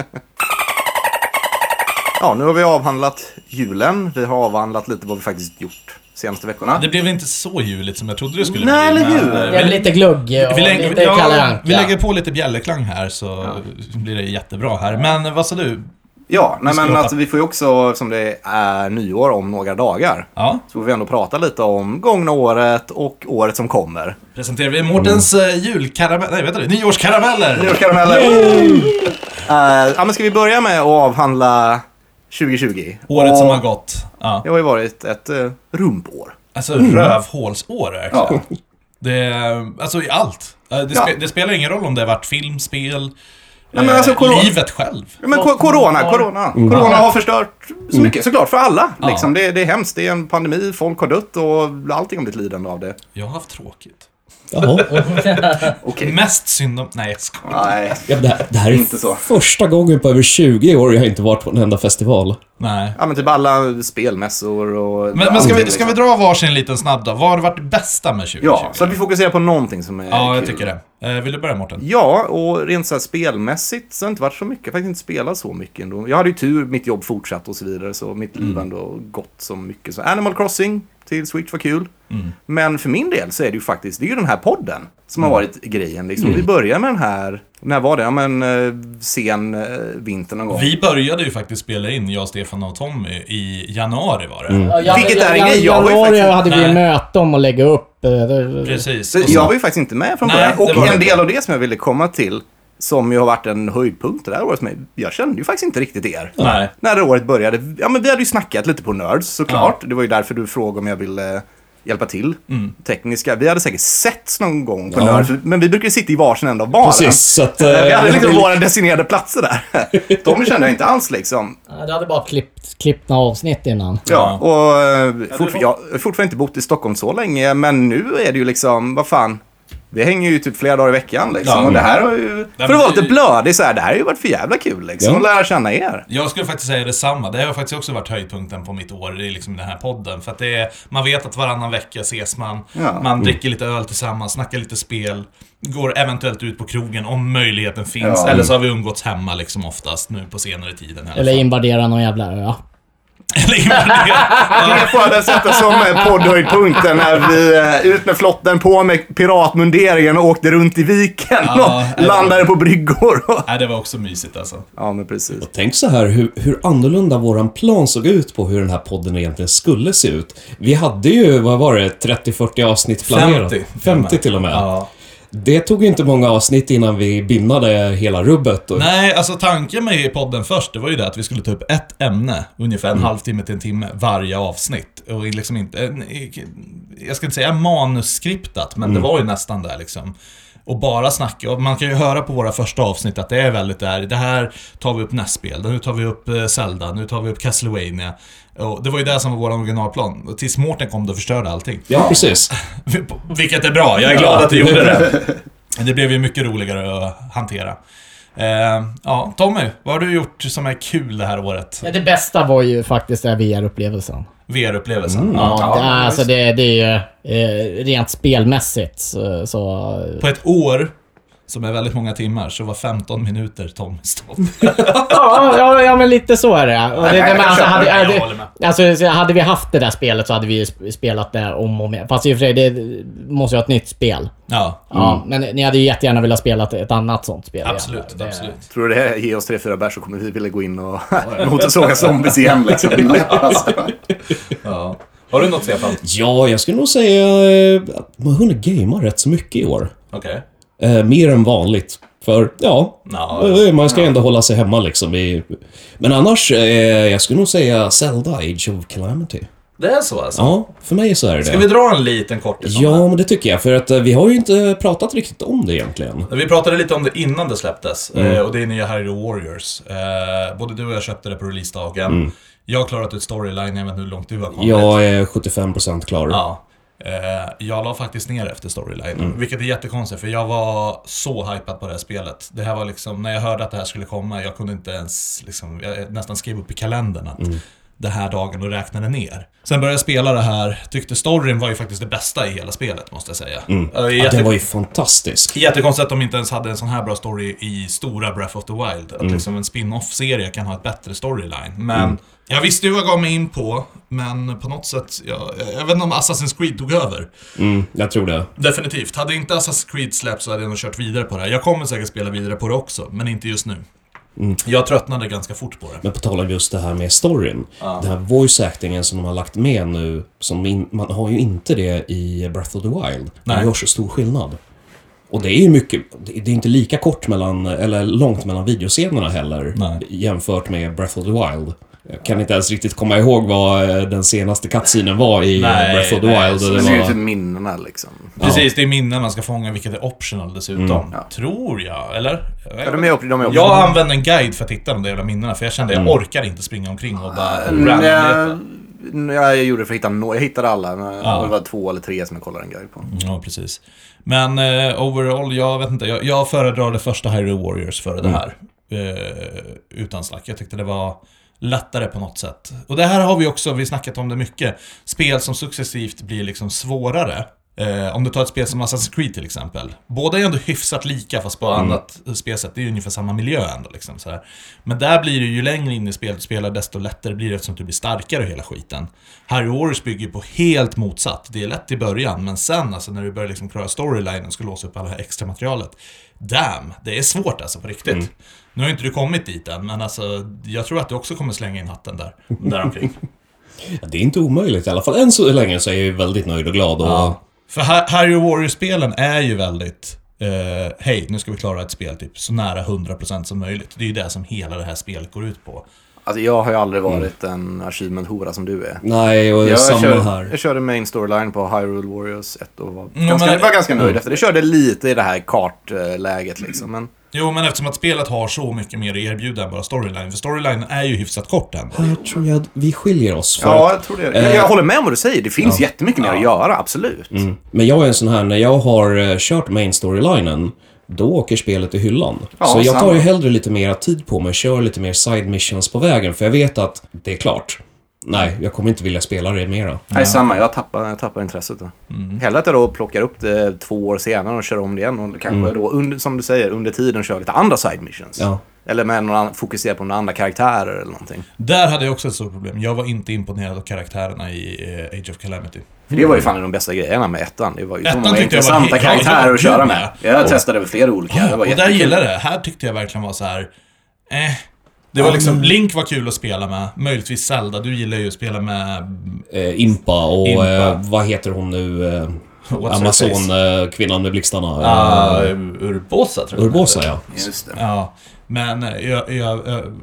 ja, nu har vi avhandlat julen. Vi har avhandlat lite vad vi faktiskt gjort senaste veckorna. Det blev inte så juligt som jag trodde det skulle Nej, bli. eller hur? eh, Det är vi- lite glugg och vi, lägger, lite Kalle ja, Anka. vi lägger på lite bjällerklang här så blir det jättebra här. Men vad sa du? Ja, nej, men alltså, vi får ju också, som det är nyår om några dagar, Ja, så får vi ändå prata lite om gångna året och året som kommer. presenterar vi Mårtens mm. julkaramell... Nej, vet du Nyårskarameller! Nyårskarameller! Uh, ja, men ska vi börja med att avhandla 2020? Året som Och har gått. Ja. Det har ju varit ett uh, rumpår. Alltså rövhålsår verkligen. Det, alltså i allt. Eh, Det, Ja. spe, det spelar ingen roll om det har varit film, spel, men eh, alltså, corona- livet själv. Ja, men corona, corona. Corona har förstört så mycket, såklart, för alla. Liksom. Det, det är hemskt, det är en pandemi, folk har dött och allting har blivit lidande av det. Jag har haft tråkigt. Jaha. Okej. Mest synd om... Nej, jag skojar. Nej. Ja, men det, här, det här är Inte så. första gången på över 20 år jag har inte varit på en enda festival. Nej. Ja, men typ alla spelmässor och... Men, men ska, vi, ska vi dra varsin liten snabb då? Vad har varit det bästa med 2020? Ja, så att vi fokuserar på någonting som är Ja, jag kul. tycker det. Eh, vill du börja Mårten? Ja, och rent så här spelmässigt så har det inte varit så mycket. Jag har faktiskt inte spelat så mycket ändå. Jag hade ju tur, mitt jobb fortsatt och så vidare, så mitt liv har ändå gått så mycket. Så Animal Crossing till Switch var kul. Men för min del så är det ju faktiskt, det är ju den här podden som har varit grejen. Liksom. Vi börjar med den här, när var det? Ja, men eh, sen eh, vinter någon gång. Vi började ju faktiskt spela in, jag, Stefan och Tommy, i januari var det. Ja, jag- Vilket är en jag- grej, jag var ju januari faktiskt- hade vi Nej. möte om att lägga upp. eh, Precis. Så jag var ju faktiskt inte med från början. Och en del av det som jag ville komma till, som ju har varit en höjdpunkt det här året för mig. Jag kände ju faktiskt inte riktigt er. Nej. När det året började. Ja, men vi hade ju snackat lite på Nerds såklart. Det var ju därför du frågade om jag ville hjälpa till. Mm. Tekniska. Vi hade säkert setts någon gång på Ja. Nerds, men vi brukade sitta i varsin ända av baren. Precis, så att... Eh, Vi hade eh, liksom våra designerade platser där. De kände jag inte alls liksom. Ja, Det hade bara klippt, klippt några avsnitt innan. Ja, och eh, fortfar- jag har fortfarande inte bott i Stockholm så länge, men nu är det ju liksom, vad fan. Vi hänger ju typ flera dagar i veckan liksom. Ja. Och det här har ju, för att vara det- lite blödig så här, det här har ju varit för jävla kul liksom. Ja. Att lära känna er. Jag skulle faktiskt säga detsamma. Det har faktiskt också varit höjdpunkten på mitt år i liksom den här podden. För att det är, man vet att varannan vecka ses man, Ja. man dricker lite öl tillsammans, snackar lite spel, går eventuellt ut på krogen om möjligheten finns. Ja. Eller så har vi umgåtts hemma liksom oftast nu på senare tiden Eller fall. invadera någon jävla ö. Det får jag sätta som poddhöjdpunkten när vi eh, ut med flotten, på med piratmunderingen och åkte runt i viken Ja, och landade på bryggor. och- Nej, det var också mysigt alltså. Ja, men precis. Tänk så här hur, hur annorlunda våran plan såg ut på hur den här podden egentligen skulle se ut. Vi hade ju, vad var det, 30-40 avsnitt planerat. 50. 50 till och med. Ja. Det tog inte många avsnitt innan vi binnade hela rubbet. Och, Nej, alltså tanken med podden först, det var ju det att vi skulle ta upp ett ämne, ungefär en halvtimme till en timme, varje avsnitt. Och liksom inte, jag ska inte säga manusskriptat, men det var ju nästan där liksom. Och bara snacka. Och man kan ju höra på våra första avsnitt att det är väldigt där, det här tar vi upp nästspel, nu tar vi upp eh, Zelda, nu tar vi upp Castlevania. Och det var ju det som var vår originalplan. Tills Mårten kom och förstörde allting. ja, precis. Vilket är bra, jag är glad att du gjorde det. Det blev ju mycket roligare att hantera. Eh, ja, Tommy, vad har du gjort som är kul det här året? Ja, det bästa var ju faktiskt den VR-upplevelsen. VR-upplevelsen. Ja, det, är- alltså det, det är ju eh, rent spelmässigt så... så På ett år, som är väldigt många timmar, så var 15 minuter Tommy stopp. ja, ja, ja, men lite så är det. Och men alltså, hade, hade, alltså, så hade vi haft det där spelet så hade vi spelat det om och om igen. Fast i och för sig, det måste ju ha ett nytt spel. Ja, Ja, men ni hade ju jättegärna velat spela ett, annat sånt spel. igen. absolut, Det- absolut. Tror du det ger oss tre, fyra bär så kommer vi vilja gå in och motorsåga zombies igen liksom. Alltså. Ja. Har du något Stefan? Ja, jag skulle nog säga eh, att man har hunnit gamea rätt så mycket i år. Okej. Eh, mer än vanligt. För, ja, Ja, eh, man ska ändå hålla sig hemma liksom. I... Men annars, eh, jag skulle nog säga Zelda Age of Calamity. det är så alltså? Ja, för mig så är det Ska vi dra en liten kortis Ja, men det tycker jag. För att eh, vi har ju inte pratat riktigt om det egentligen. Vi pratade lite om det innan det släpptes, eh, och det är nya Hyrule Warriors. Både du och jag köpte det på releasedagen. Jag har klarat ut storyline, jag vet inte hur långt du har kommit. Jag är 75% klar. Ja. Eh, jag la faktiskt ner efter storyline, Mm. vilket är jättekonstigt för jag var så hypad på det här spelet. Det här var liksom, när jag hörde att det här skulle komma, jag kunde inte ens liksom, jag nästan skrev upp i kalendern att Mm. Det här dagen och räknade ner. Sen började jag spela det här, tyckte storyn var ju faktiskt det bästa i hela spelet måste jag säga. Mm. Ja, jätte- den var ju fantastisk. Jättekonstigt att de inte ens hade en sån här bra story i stora Breath of the Wild. Att Mm. liksom en spin-off-serie kan ha ett bättre storyline. Men jag visste ju vad jag gav mig in på, men på något sätt, jag, jag vet inte om Assassin's Creed tog över. Mm, jag tror det. Definitivt. Hade inte Assassin's Creed släppts så hade jag nog kört vidare på det här. Jag kommer säkert spela vidare på det också, men inte just nu. Jag tröttnade ganska fort på det. Men på tal om just det här med storyn. Den här voice actingen som de har lagt med nu, som in, man har ju inte det i Breath of the Wild. Nej. Det gör så stor skillnad. Och det är ju mycket, det är inte lika kort mellan, eller långt mellan videoscenerna heller. Nej. Jämfört med Breath of the Wild. Jag kan inte ens riktigt komma ihåg vad eh, den senaste cutscenen var i Nej, Breath of the nej, Wild. så Det det ser ju var, till minnena liksom. Precis, det är minnen man ska fånga, vilket är optional dessutom. Ja. Tror jag, eller? Ja, de är de är. Jag använde en guide för att hitta de där jävla minnena, för jag kände jag orkar inte springa omkring och bara Mm, random jag, jag gjorde det för att hitta no Jag hittade alla. men Ja. Det var två eller tre som jag kollade en guide på. Ja, precis. Men eh, overall, jag vet inte. Jag, jag föredrar det första Hyrule Warriors före det här. Eh, utan snack. Jag tyckte det var lättare på något sätt. Och det här har vi också, vi snackat om det mycket. Spel som successivt blir liksom svårare. Eh, om du tar ett spel som Assassin's Creed till exempel. Båda är ändå hyfsat lika fast på annat spelsätt. Det är ju ungefär samma miljö ändå liksom. Så här. Men där blir det ju längre in i spelet du spelar desto lättare blir det eftersom du blir starkare och hela skiten. Harry Warriors bygger ju på helt motsatt. Det är lätt i början, men sen alltså när du börjar liksom klara storylinen och ska låsa upp alla det här extra materialet. Damn, det är svårt alltså på riktigt. Nu har inte du kommit dit än, men alltså jag tror att du också kommer slänga in hatten där. Däromkring. ja, det är inte omöjligt i alla fall. Än så länge så är jag ju väldigt nöjd och glad. Och, Ja. För Ha- Harry Warriors-spelen är ju väldigt... Eh, Hej, nu ska vi klara ett spel typ så nära 100% som möjligt. Det är ju det som hela det här spelet går ut på. Alltså jag har ju aldrig varit en achievement-hora som du är. Nej, och Jag, samma körde, här. jag körde main storyline på Hyrule Warriors 1 och var, Mm, ganska, men- var ganska nöjd efter det. Jag körde lite i det här kartläget liksom. Men Jo, men eftersom att spelet har så mycket mer att erbjuda än bara storyline. För storyline är ju hyfsat kort än. Här tror jag att vi skiljer oss. För ja, jag tror det. Jag, jag håller med om vad du säger. Det finns Ja. jättemycket mer att göra, absolut. mm. Men jag är en sån här, när jag har eh, kört main storylinen, då åker spelet i hyllan. Ja, så jag tar ju hellre lite mer tid på mig och kör lite mer side missions på vägen, för jag vet att det är klart. Nej, jag kommer inte vilja spela det mera. Nej, samma. Jag tappar, jag tappar intresset då. Mm. Hellre att jag då plockar upp det två år senare och kör om det igen. Och kanske då, under, som du säger, under tiden kör lite andra side missions. Ja. Eller med någon annan, fokusera på några andra karaktärer eller någonting. Där hade jag också ett stort problem. Jag var inte imponerad av karaktärerna i eh, Age of Calamity. För det var ju fan de bästa grejerna med ettan. Det var ju Ettan jag var intressanta var karaktärer att köra med. ja. Jag testade väl flera olika. Det var och där gillade det. Här tyckte jag verkligen var så här. Eh. Det var liksom, Link var kul att spela med. Möjligtvis Zelda. Du gillar ju att spela med... Eh, Impa och Impa. Eh, vad heter hon nu? Eh, Amazon-kvinnan med blixtarna. Uh, Eh, Urbosa tror jag Urbosa, ja. Just det. Ja, men i,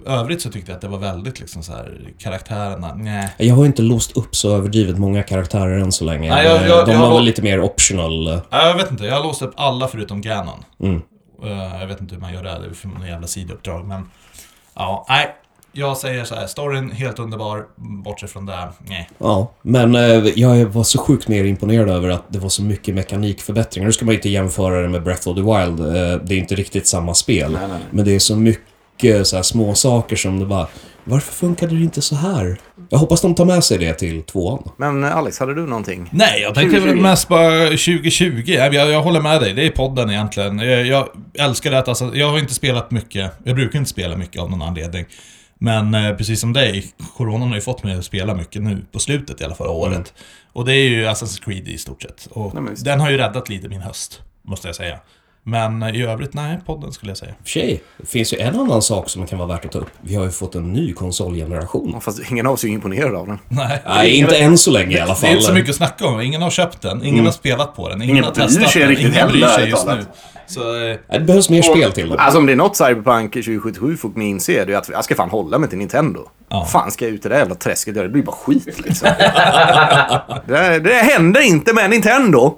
övrigt så tyckte jag att det var väldigt liksom så här karaktärerna, nej. Jag har inte låst upp så överdrivet många karaktärer än så länge. Nej, jag- Eh, jag- De jag var väl lite mer optional. eh. Jag vet inte, jag har låst upp alla förutom Ganon. Mm. Eh, Jag vet inte hur man gör det, det är för några jävla sidouppdrag, men... Ja, nej. Jag säger så här, storyn helt underbar, bortsett från det, nej. Ja, men eh, jag var så sjukt mer imponerad över att det var så mycket mekanikförbättringar. Nu ska man ju inte jämföra det med Breath of the Wild. eh, Det är inte riktigt samma spel. Nej, nej, nej. Men det är så mycket så här små saker som det bara... Varför funkade det inte så här? Jag hoppas de tar med sig det till tvåan. Men eh, Alex, hade du någonting? Nej, jag tänkte 2020. mest bara 2020. Jag, jag, jag håller med dig, det är podden egentligen. Jag, jag älskar det att alltså, jag har inte spelat mycket. Jag brukar inte spela mycket av någon anledning. Men eh, precis som dig, Coronan har ju fått mig att spela mycket nu på slutet i alla fall av året. Och det är ju Assassin's Creed i stort sett. Och Nej, den har ju räddat lite min höst, måste jag säga. Men eh, i övrigt, nej, podden skulle jag säga. Sig, det finns ju en annan sak som kan vara värt att ta upp. Vi har ju fått en ny konsolgeneration. Ja, Fast ingen av oss är ju imponerad av den. Nej, Nej, inte än så länge i alla Det fall. är inte så mycket att snacka om. Ingen har köpt den, ingen har spelat på den, ingen, Ingen har testat den, ingen bryr sig just talat. nu. Så, eh, Det behövs mer spel till dem. Alltså om det är något Cyberpunk 2077 får ni inse, det är att jag ska fan hålla mig till Nintendo. Ja. fan ska jag ut i det där jävla träsket? Det blir bara skit liksom. det, där- det händer inte med Nintendo.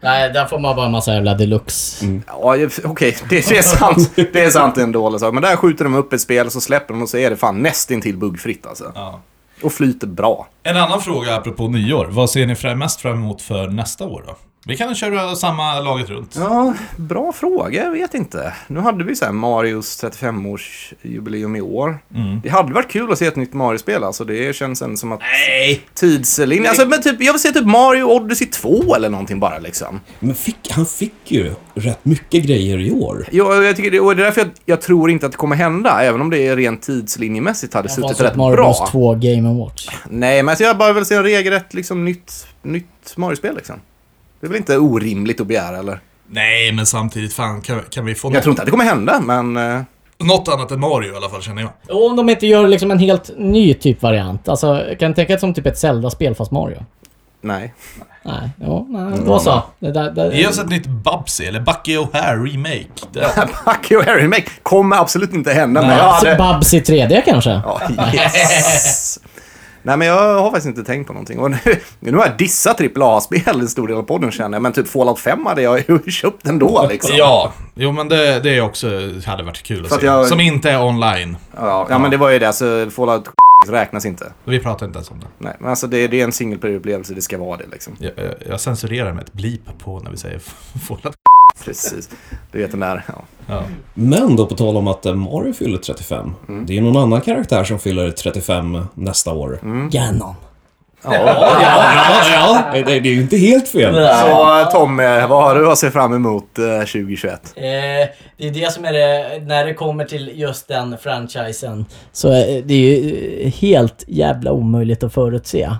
Nej, där får man bara en massa jävla deluxe. Ja, jag- okej, det, det är sant. Det är sant, det är en dålig sak. Men där skjuter de upp ett spel, så släpper de och så är det fan nästintill buggfritt alltså. ja. Och flyter bra. En annan fråga apropå nyår. Vad ser ni mest fram emot för nästa år då? Vi kan köra samma laget runt. Ja, bra fråga. Jag vet inte. Nu hade vi så här Marios 35-årsjubileum i år. Det hade varit kul att se ett nytt Mario-spel. Alltså det känns ändå som att Nej! tidslinjen... Alltså men typ, jag vill se typ Mario Odyssey 2 eller någonting bara liksom. Men fick, han fick ju rätt mycket grejer i år. Ja, jag tycker det, och det är därför jag, jag tror inte att det kommer hända. Även om det är rent tidslinjemässigt hade suttit rätt Mario bra. Bros 2 Game Watch. Nej, men alltså jag bara vill se en regelrätt liksom nytt, nytt Mario-spel liksom. Det är väl inte orimligt att begära eller? Nej, men samtidigt, fan, kan, kan vi få Jag något, tror inte att det kommer hända, men... eh, något annat än Mario i alla fall, känner jag. Och om de inte gör liksom en helt ny typ variant. Alltså, kan du tänka dig som typ ett Zelda-spel fast Mario? Nej. Nej, jo, nej, då så. Det där, Ge oss ett nytt Bubsy, eller Bucky O'Hare remake. Det, Bucky och Harry Remake kommer absolut inte hända, men jag Babs, hade... Babs i 3D kanske? Ja, yes. Nej, men jag har faktiskt inte tänkt på någonting. Och nu, nu har jag dissat AAA-spel en stor del av podden känner jag, men typ Fallout 5 hade jag ju köpt ändå liksom. ja, jo men det, det är också, hade varit kul att att se. jag- Som inte är online. Ja, ja, men det var ju det, så Fallout räknas inte. Vi pratar inte ens om det. Nej, men alltså det, det är en single player-upplevelse, det ska vara det liksom. Jag, jag, jag censurerar med ett blip på när vi säger Fallout. Precis. Du vet den där, ja. Ja. Men då på tal om att eh, Mario fyller 35. Mm. Det är någon annan karaktär som fyller 35 nästa år. Mm. Ganon. Ja, ja, det, det är ju inte helt fel. Så eh, vad har du att se fram emot eh, 2021? Eh, det är det som är det, när det kommer till just den franchisen. Så eh, det är ju eh, helt jävla omöjligt att förutse.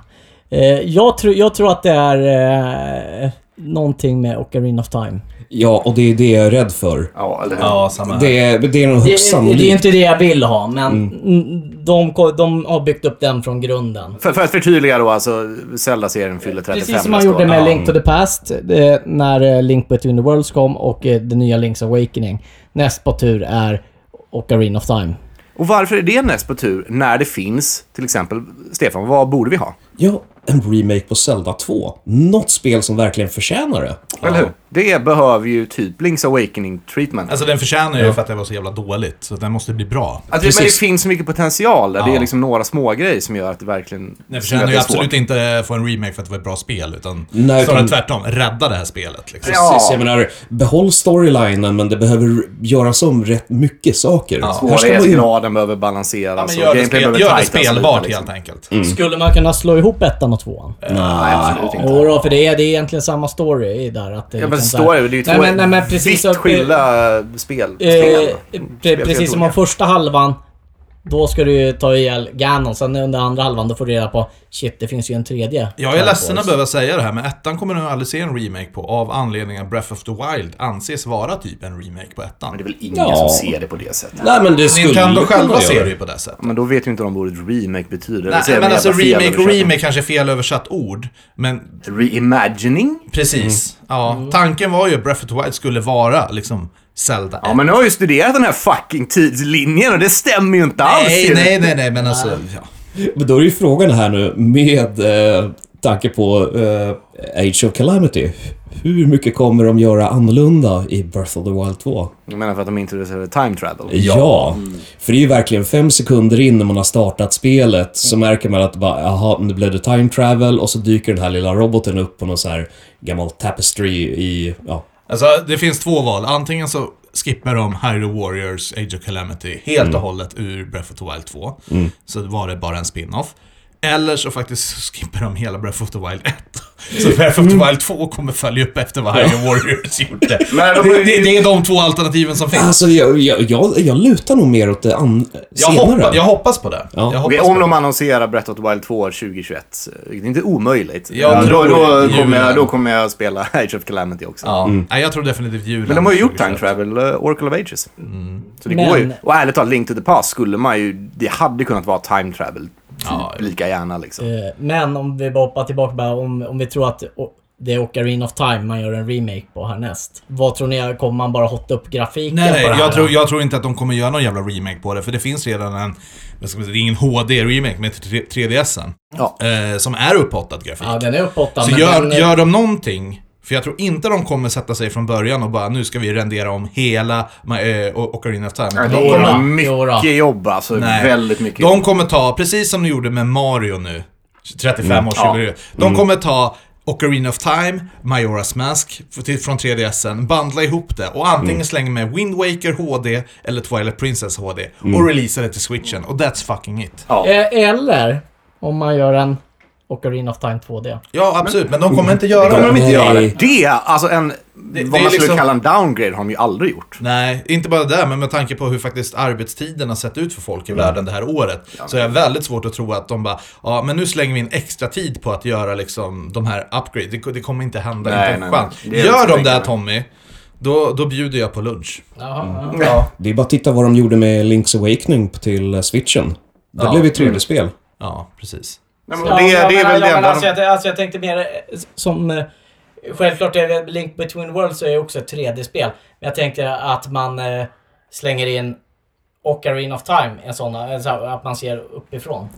Eh, jag, tror, jag tror att det är eh, någonting med Ocarina of Time. Ja, och det är det jag är rädd för. Ja, eller hur? ja, samma här. Det är, det är nog Det, högst det är sannolikt. inte det jag vill ha, men mm. de, ko- de har byggt upp den från grunden. För, för att förtydliga då, alltså Zelda-serien fyller 35 Precis som man nästa gjorde med Ja. Link to the Past, eh, när eh, Link Between the Worlds kom och eh, det nya Link's Awakening. Näst på tur är Ocarina of Time. Och varför är det näst på tur när det finns, till exempel, Stefan, vad borde vi ha? Ja, en remake på Zelda 2. Något spel som verkligen förtjänar det. Eller hur? Det behöver ju typ Link's Awakening treatment. Alltså den förtjänar ju för att det var så jävla dåligt. Så den måste bli bra. Det, men det finns så mycket potential där. Det är Ja. liksom några små grejer som gör att det verkligen... Den förtjänar ju absolut inte få en remake för att det var ett bra spel, utan Nej, snarare utan- tvärtom. Rädda det här spelet liksom. Ja. Precis, jag menar, behåll storylinen men det behöver göras om rätt mycket saker. Ju... Svårighetsgraden behöver balanseras Ja, gör det, spel, gör det spelbart liksom. helt enkelt. Skulle man kunna slå ihop ettan och tvåan? Nej, absolut inte. Jo för det är, det är egentligen samma story där. Att det här- story, det är ju Nej, två men- nej, men precis vitt skilda spel. Eh, spel. pre- precis som om första halvan, då ska du ju ta ihjäl Ganon. Sen under andra halvan, då får du reda på shit, det finns ju en tredje. Jag är ledsen att behöva säga det här, men ettan kommer du aldrig se en remake på av anledningen att Breath of the Wild anses vara typ en remake på ettan. Men det är väl ingen Ja. som ser det på det sättet. Nej men det skulle Nintendo själva ser det. ju på det sättet. Men då vet ju inte de vad ordet remake betyder. Nej, men en alltså remake och remake kanske är fel översatt ord. Men Reimagining? precis. Ja, tanken var ju att Breath of the Wild skulle vara liksom Zelda. Ja, men nu har ju studerat den här fucking tidslinjen och det stämmer ju inte alls nej, ju. nej, nej, nej, men alltså... Ja. Men då är ju frågan här nu med eh, tanke på eh, Age of Calamity. Hur mycket kommer de göra annorlunda i Birth of the Wild 2? Jag menar för att de introducerade time travel. Ja. För det är ju verkligen fem sekunder in när man har startat spelet så märker man att bara, jaha, nu blev det time travel och så dyker den här lilla roboten upp på någon så här gammal tapestry i, ja. Alltså, det finns två val. Antingen så skippar de Hyrule Warriors Age of Calamity helt och hållet ur Breath of the Wild 2. Så var det bara en spin-off. Eller så faktiskt skippar de hela Breath of the Wild 1. Så Breath of the Wild 2 kommer följa upp efter vad Hyrule Warriors gjorde. Det, det, det är de två alternativen som finns. Alltså jag, jag, jag, jag lutar nog mer åt det an- jag, senare. hoppa, jag hoppas på det. Ja. Hoppas om på de det. annonserar Breath of the Wild 2 2021, det är inte omöjligt. Ja, då, då, kommer jag, då kommer jag spela Age of Calamity också. Ja. Nej, jag tror definitivt julen. Men de har ju gjort time 2021. travel, uh, Oracle of Ages. Så det Men- går ju. Och ärligt talat, Link to the Past skulle man ju, det hade kunnat vara time travel. Typ Ja, lika gärna liksom. Eh, Men om vi bara hoppar tillbaka bara, om, om vi tror att det är Ocarina of Time man gör en remake på härnäst. Vad tror ni? Kommer man bara hotta upp grafiken Nej, på det här? jag tror, jag tror inte att de kommer göra någon jävla remake på det, för det finns redan en, vad ska man säga, det är ingen HD-remake med 3DSen. Ja. Eh, som är upphottad grafik. Ja, den är uppåt Så men gör, den, gör de någonting, för jag tror inte de kommer sätta sig från början och bara nu ska vi rendera om hela äh, Ocarina of Time. Ja, de, kommer mycket jobb alltså. nej, Väldigt mycket de kommer ta, precis som de gjorde med Mario nu, 35 år, 20 Ja. De kommer ta Ocarina of Time, Majora's Mask från 3DSen, bandla ihop det och antingen slänga med Wind Waker HD eller Twilight Princess HD och releasa det till switchen och that's fucking it. Ja. Eh, Eller om man gör en Ocarina of Time 2D. Ja, absolut, men de kommer inte göra Det kommer de det. inte göra. Nej. Det, alltså en det vad är man skulle liksom- kalla en downgrade har de ju aldrig gjort. Nej, inte bara det, men med tanke på hur faktiskt arbetstiden har sett ut för folk i världen det här året. Så är det väldigt svårt att tro att de bara, ja men nu slänger vi in extra tid på att göra liksom de här upgrades. Det, det kommer inte hända, Nej, inte en chans. Det Gör de enkelt. Tommy, då, då bjuder jag på lunch. Jaha, Ja. Det är bara att titta vad de gjorde med Link's Awakening till switchen. Det Ja. blev ju ett trevligt spel. Ja, precis. Nej, men Ja, det, det jag är menar- väl det jag, menar, enda alltså, de... jag, alltså, jag tänkte mer eh, som... eh, Självklart är Link Between Worlds är också ett 3D-spel. Men jag tänkte att man eh, slänger in Ocarina of Time, en sån, en sån, att man ser uppifrån.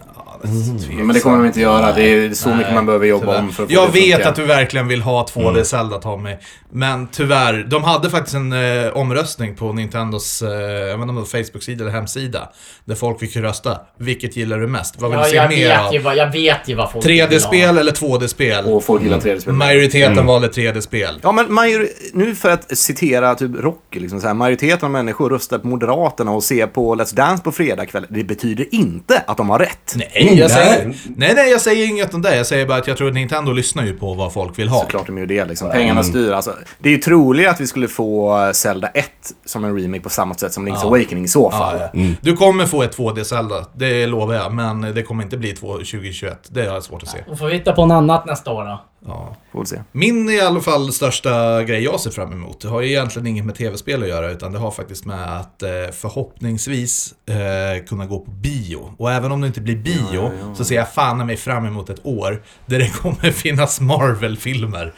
Men det kommer de inte göra. Det är så mycket Nej, man behöver jobba tyvärr. om för att få Jag det vet funka. att du verkligen vill ha 2D Zelda Tommy. Men tyvärr, de hade faktiskt en eh, omröstning på Nintendos, eh, jag vet inte om det var Facebook-sida eller hemsida. Där folk fick rösta. Vilket gillar du mest? Vad vill Ja, du se jag, mer vet ju av? vad, jag vet ju vad folk vill ha. 3D-spel eller 2D-spel? Och folk gillar 3D-spel. Majoriteten valde 3D-spel. Ja, men major- nu för att citera typ Rocky, liksom så här, majoriteten av människor röstar på Moderaterna och ser på Let's Dance på fredagkväll. Det betyder inte att de har rätt. Nej, jag säger, Nej. nej, jag säger inget om det. Jag säger bara att jag tror att Nintendo lyssnar ju på vad folk vill ha. Såklart de gör det. Liksom. Pengarna styr. Alltså, det är ju troligare att vi skulle få Zelda 1 som en remake på samma sätt som Link's Awakening i så fall. Ja, ja. Du kommer få ett 2D-Zelda, det lovar jag. Men det kommer inte bli 2 2021. Det jag svårt att se. Då får vi hitta på något annat nästa år då. Ja. Får se. Min i alla fall största grej jag ser fram emot, det har ju egentligen inget med tv-spel att göra, utan det har faktiskt med att eh, förhoppningsvis eh, kunna gå på bio. Och även om det inte blir bio, så ser jag fan mig fram emot ett år där det kommer finnas Marvel-filmer.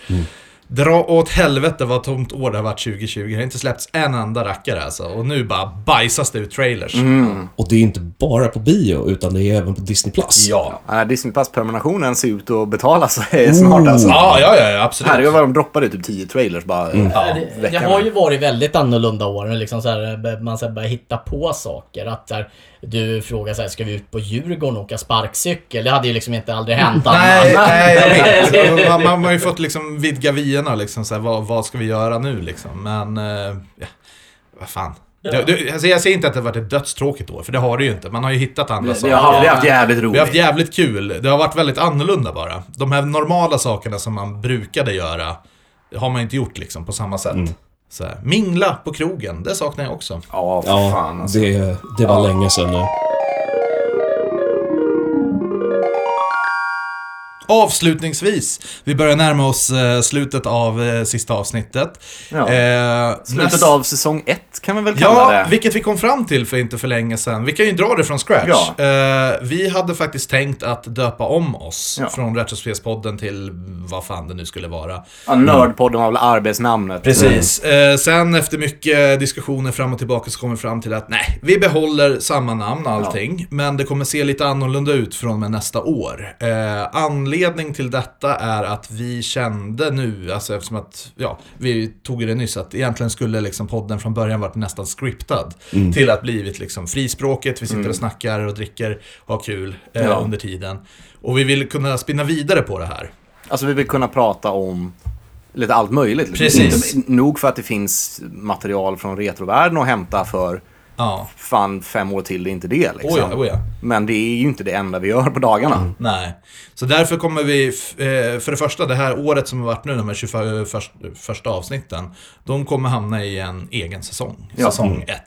Dra åt helvete vad tomt år det har varit 2020. Det har inte släppts en enda rackare alltså. Och nu bara bajsas det ut trailers. Och det är inte bara på bio, utan det är även på Disney+. Plus. Ja. Ja, Disney Plus-prenumerationen ser ut att betala sig snart alltså. Ja, ja, ja, absolut. Herregud vad de droppade typ 10 trailers bara. Ja. det, det har ju varit väldigt annorlunda år. Liksom så här, man så här, börjar hitta på saker. Att så här, du frågar så här, ska vi ut på Djurgården och åka sparkcykel? Det hade ju liksom inte aldrig hänt. att Nej, man- nej, jag vet. Man, man har ju fått liksom vidga vyerna liksom, så här, vad, vad ska vi göra nu liksom? Men, eh, ja, vad fan. Det, det, alltså, jag säger inte att det har varit ett dödstråkigt år, för det har det ju inte. Man har ju hittat andra Vi saker. har haft, vi har haft jävligt Vi roligt. har haft jävligt kul. Det har varit väldigt annorlunda bara. De här normala sakerna som man brukade göra, det har man inte gjort liksom på samma sätt. Så här, mingla på krogen, det saknar jag också. Ja, för fan alltså. det, det var länge sedan nu. Avslutningsvis, vi börjar närma oss eh, slutet av eh, sista avsnittet. Ja. Eh, Slutet näst- av säsong 1 kan man väl kalla Ja, det. vilket vi kom fram till för inte för länge sedan. Vi kan ju dra det från scratch. Ja. Eh, vi hade faktiskt tänkt att döpa om oss Ja. från Retrospelspodden till vad fan det nu skulle vara. Ja, Nördpodden var väl arbetsnamnet. Precis. Eh, sen efter mycket diskussioner fram och tillbaka så kom vi fram till att nej, vi behåller samma namn allting. Men det kommer se lite annorlunda ut från och med nästa år. Eh, anledning till detta är att vi kände nu, alltså eftersom att, ja, vi tog det nyss, att egentligen skulle liksom podden från början varit nästan scriptad. Till att blivit liksom frispråket, vi sitter och snackar och dricker, har kul eh, Ja. under tiden. Och vi vill kunna spinna vidare på det här. Alltså vi vill kunna prata om lite allt möjligt. liksom. Precis. Nog för att det finns material från retrovärlden att hämta för Ja, fan fem år till, är inte det liksom. oh ja, oh ja. Men det är ju inte det enda vi gör på dagarna. Nej. Så därför kommer vi, eh, för det första, det här året som har varit nu, de här 21 först, första avsnitten, de kommer hamna i en egen säsong. Ja. Säsong 1.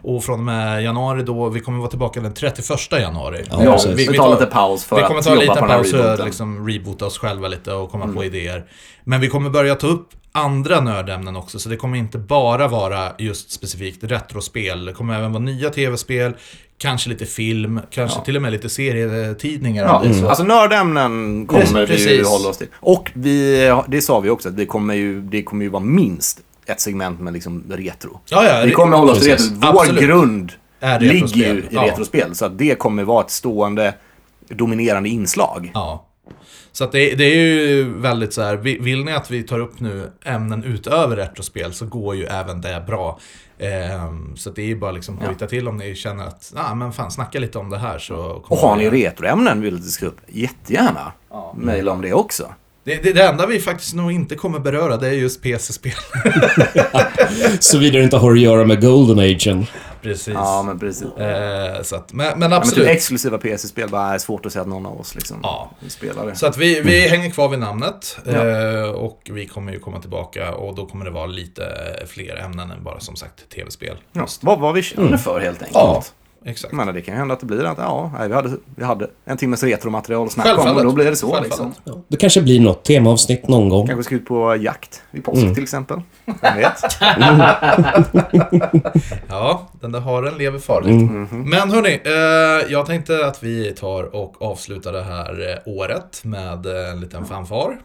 Och från och med januari då, vi kommer vara tillbaka den 31 januari. Ja, Ja, precis. vi, tar lite paus för vi kommer att ta en jobba liten på den här paus och rebooten. liksom reboota oss själva lite och komma på idéer. Men vi kommer börja ta upp andra nördämnen också, så det kommer inte bara vara just specifikt retrospel. Det kommer även vara nya tv-spel, kanske lite film, kanske till och med lite serietidningar. Ja, så. alltså nördämnen kommer vi ju Precis. hålla oss till. Och vi, det sa vi också, att det kommer ju, det kommer ju vara minst ett segment med liksom retro. Ja, ja, vi det- kommer hålla oss till precis. retro. Vår Absolut. grund Är ligger ju i Ja. retrospel. Så att det kommer vara ett stående, dominerande inslag. Ja. Så att det, det är ju väldigt så här, vi- vill ni att vi tar upp nu ämnen utöver retrospel så går ju även det bra. Ehm, så att det är ju bara liksom att hojta till om ni känner att, ah, men fan snacka lite om det här så Och har ni retroämnen vill vi ska upp, jättegärna mejla om det också. det, det, det enda vi faktiskt nog inte kommer beröra det är just PC-spel. Såvida det inte har att göra med Golden Agen. Precis. Ja, men precis. Eh, så att, men, men Ja, men absolut. typ exklusiva PC-spel bara är svårt att säga att någon av oss liksom Ja. spelar det. Så att vi, vi hänger kvar vid namnet. Ja. Eh, och vi kommer ju komma tillbaka och då kommer det vara lite fler ämnen än bara som sagt tv-spel. Ja, vad, vad vi känner för helt enkelt. Ja, exakt. Menar, det kan ju hända att det blir att ja, nej, vi, hade, vi hade en timmes retromaterial att snacka om och då blir det så. Liksom. Det kanske blir något temaavsnitt någon gång. Kanske ska ut på jakt vid påsk till exempel. Vem vet? Ja, den där haren lever farligt. Men hörni, eh, jag tänkte att vi tar och avslutar det här eh, året med eh, en liten fanfar.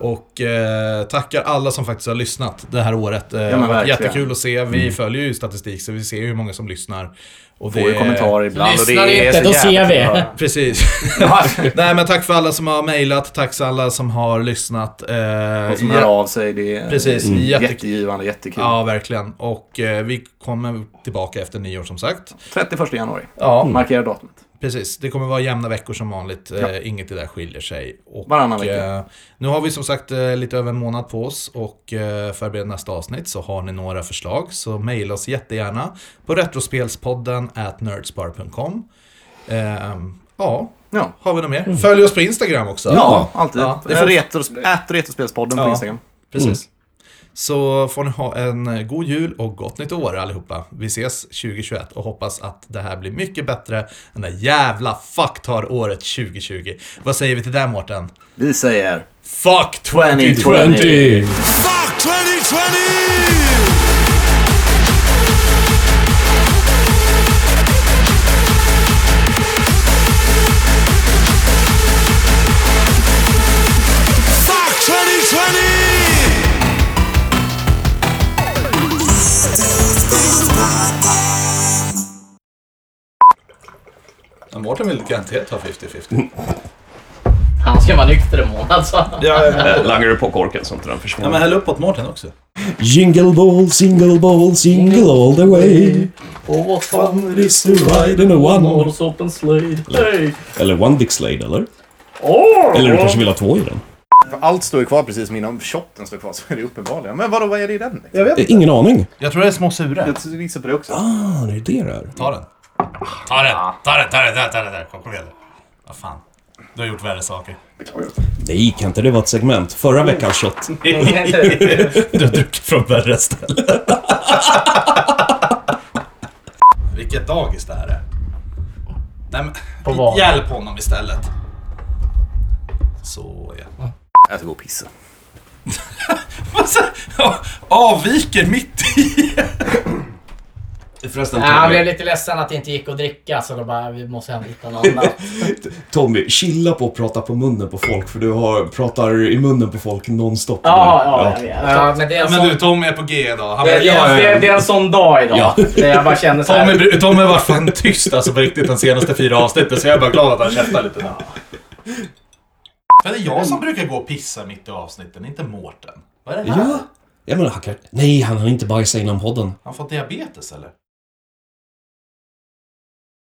Och eh, tackar alla som faktiskt har lyssnat det här året. Eh, verkligen. jättekul att se. Vi följer ju statistik så vi ser ju hur många som lyssnar. Och Får ju kommentarer ibland och det Lyssnar är inte, så då ser vi. Precis. Nej men tack för alla som har mejlat, tack för alla som har lyssnat. Eh, Och som hör av sig. Det är Precis, jätte- jättegivande, jättekul. Ja, verkligen. Och eh, vi kommer tillbaka efter nyår som sagt. 31 januari. Ja, Markera datumet. Precis. Det kommer vara jämna veckor som vanligt. Eh, inget i det där skiljer sig. Och, Varannan vecka. Eh, nu har vi som sagt eh, lite över en månad på oss och eh, förbereder nästa avsnitt. Så har ni några förslag så mejla oss jättegärna på retrospelspodden at nerdspar.com. Eh, ja, Ja. har vi något mer? Följ oss på Instagram också. Ja, alltid. Ja, det är retros- Ät Retrospelspodden på Ja. Instagram. Precis. Så får ni ha en eh, god jul och gott nytt år allihopa. Vi ses 2021 och hoppas att det här blir mycket bättre än det jävla fucktar-året 2020. Vad säger vi till det Mårten? Vi säger Fuck 2020! 20! Fuck 2020! Mårten vill garanterat ta 50-50. Han ska vara nykter en månad så. Ja, Eh, Langar du på korken så inte den försvinner? men häll uppåt Mårten också. Jingle ball, single ball, single all the way. Och vad fan It is to ride in a one... North open slade. Hey. Eller one dick slade, eller? Oh! Eller du kanske vill ha två i den? För Allt står ju kvar precis som innan shotten står kvar så är det uppenbarligen. Men vadå, vad är det i den? Jag vet Eh, Ingen aning. Jag tror det är små surar. Jag gissar på det också. Ah, det är det där. Ta den. Ta den, ta den, ta den, ta den, ta den. Där. Kom, kom igen. Vad fan. Du har gjort värre saker. Nej, kan inte det vara ett segment? Förra veckans shot. du har druckit från värre ställen. Vilket dagis det här är. Nej men, På vad? hjälp honom istället. Så ja. Jag ska gå och pissa. Vad så- Avviker mitt i. Förresten, Nej, han blev lite ledsen att det inte gick att dricka så då bara, vi måste hem hitta något annat. Tommy, chilla på att prata på munnen på folk för du har, pratar i munnen på folk nonstop. Ja, ja, ja. ja men det är en Men sån... du, Tommy är på G idag. Han Det, bara, det, ja, det, det är en sån dag idag. Ja. Jag bara känner så här. Tommy, Tommy har varit fan tyst alltså på riktigt de senaste fyra avsnitten så jag är bara glad att han käftar lite nu. För det är jag som brukar gå och pissa mitt i avsnitten, inte Mårten. Vad är det här? Ja. Ja men han kan... Nej, han har inte bajsat innan podden. Han har fått diabetes eller?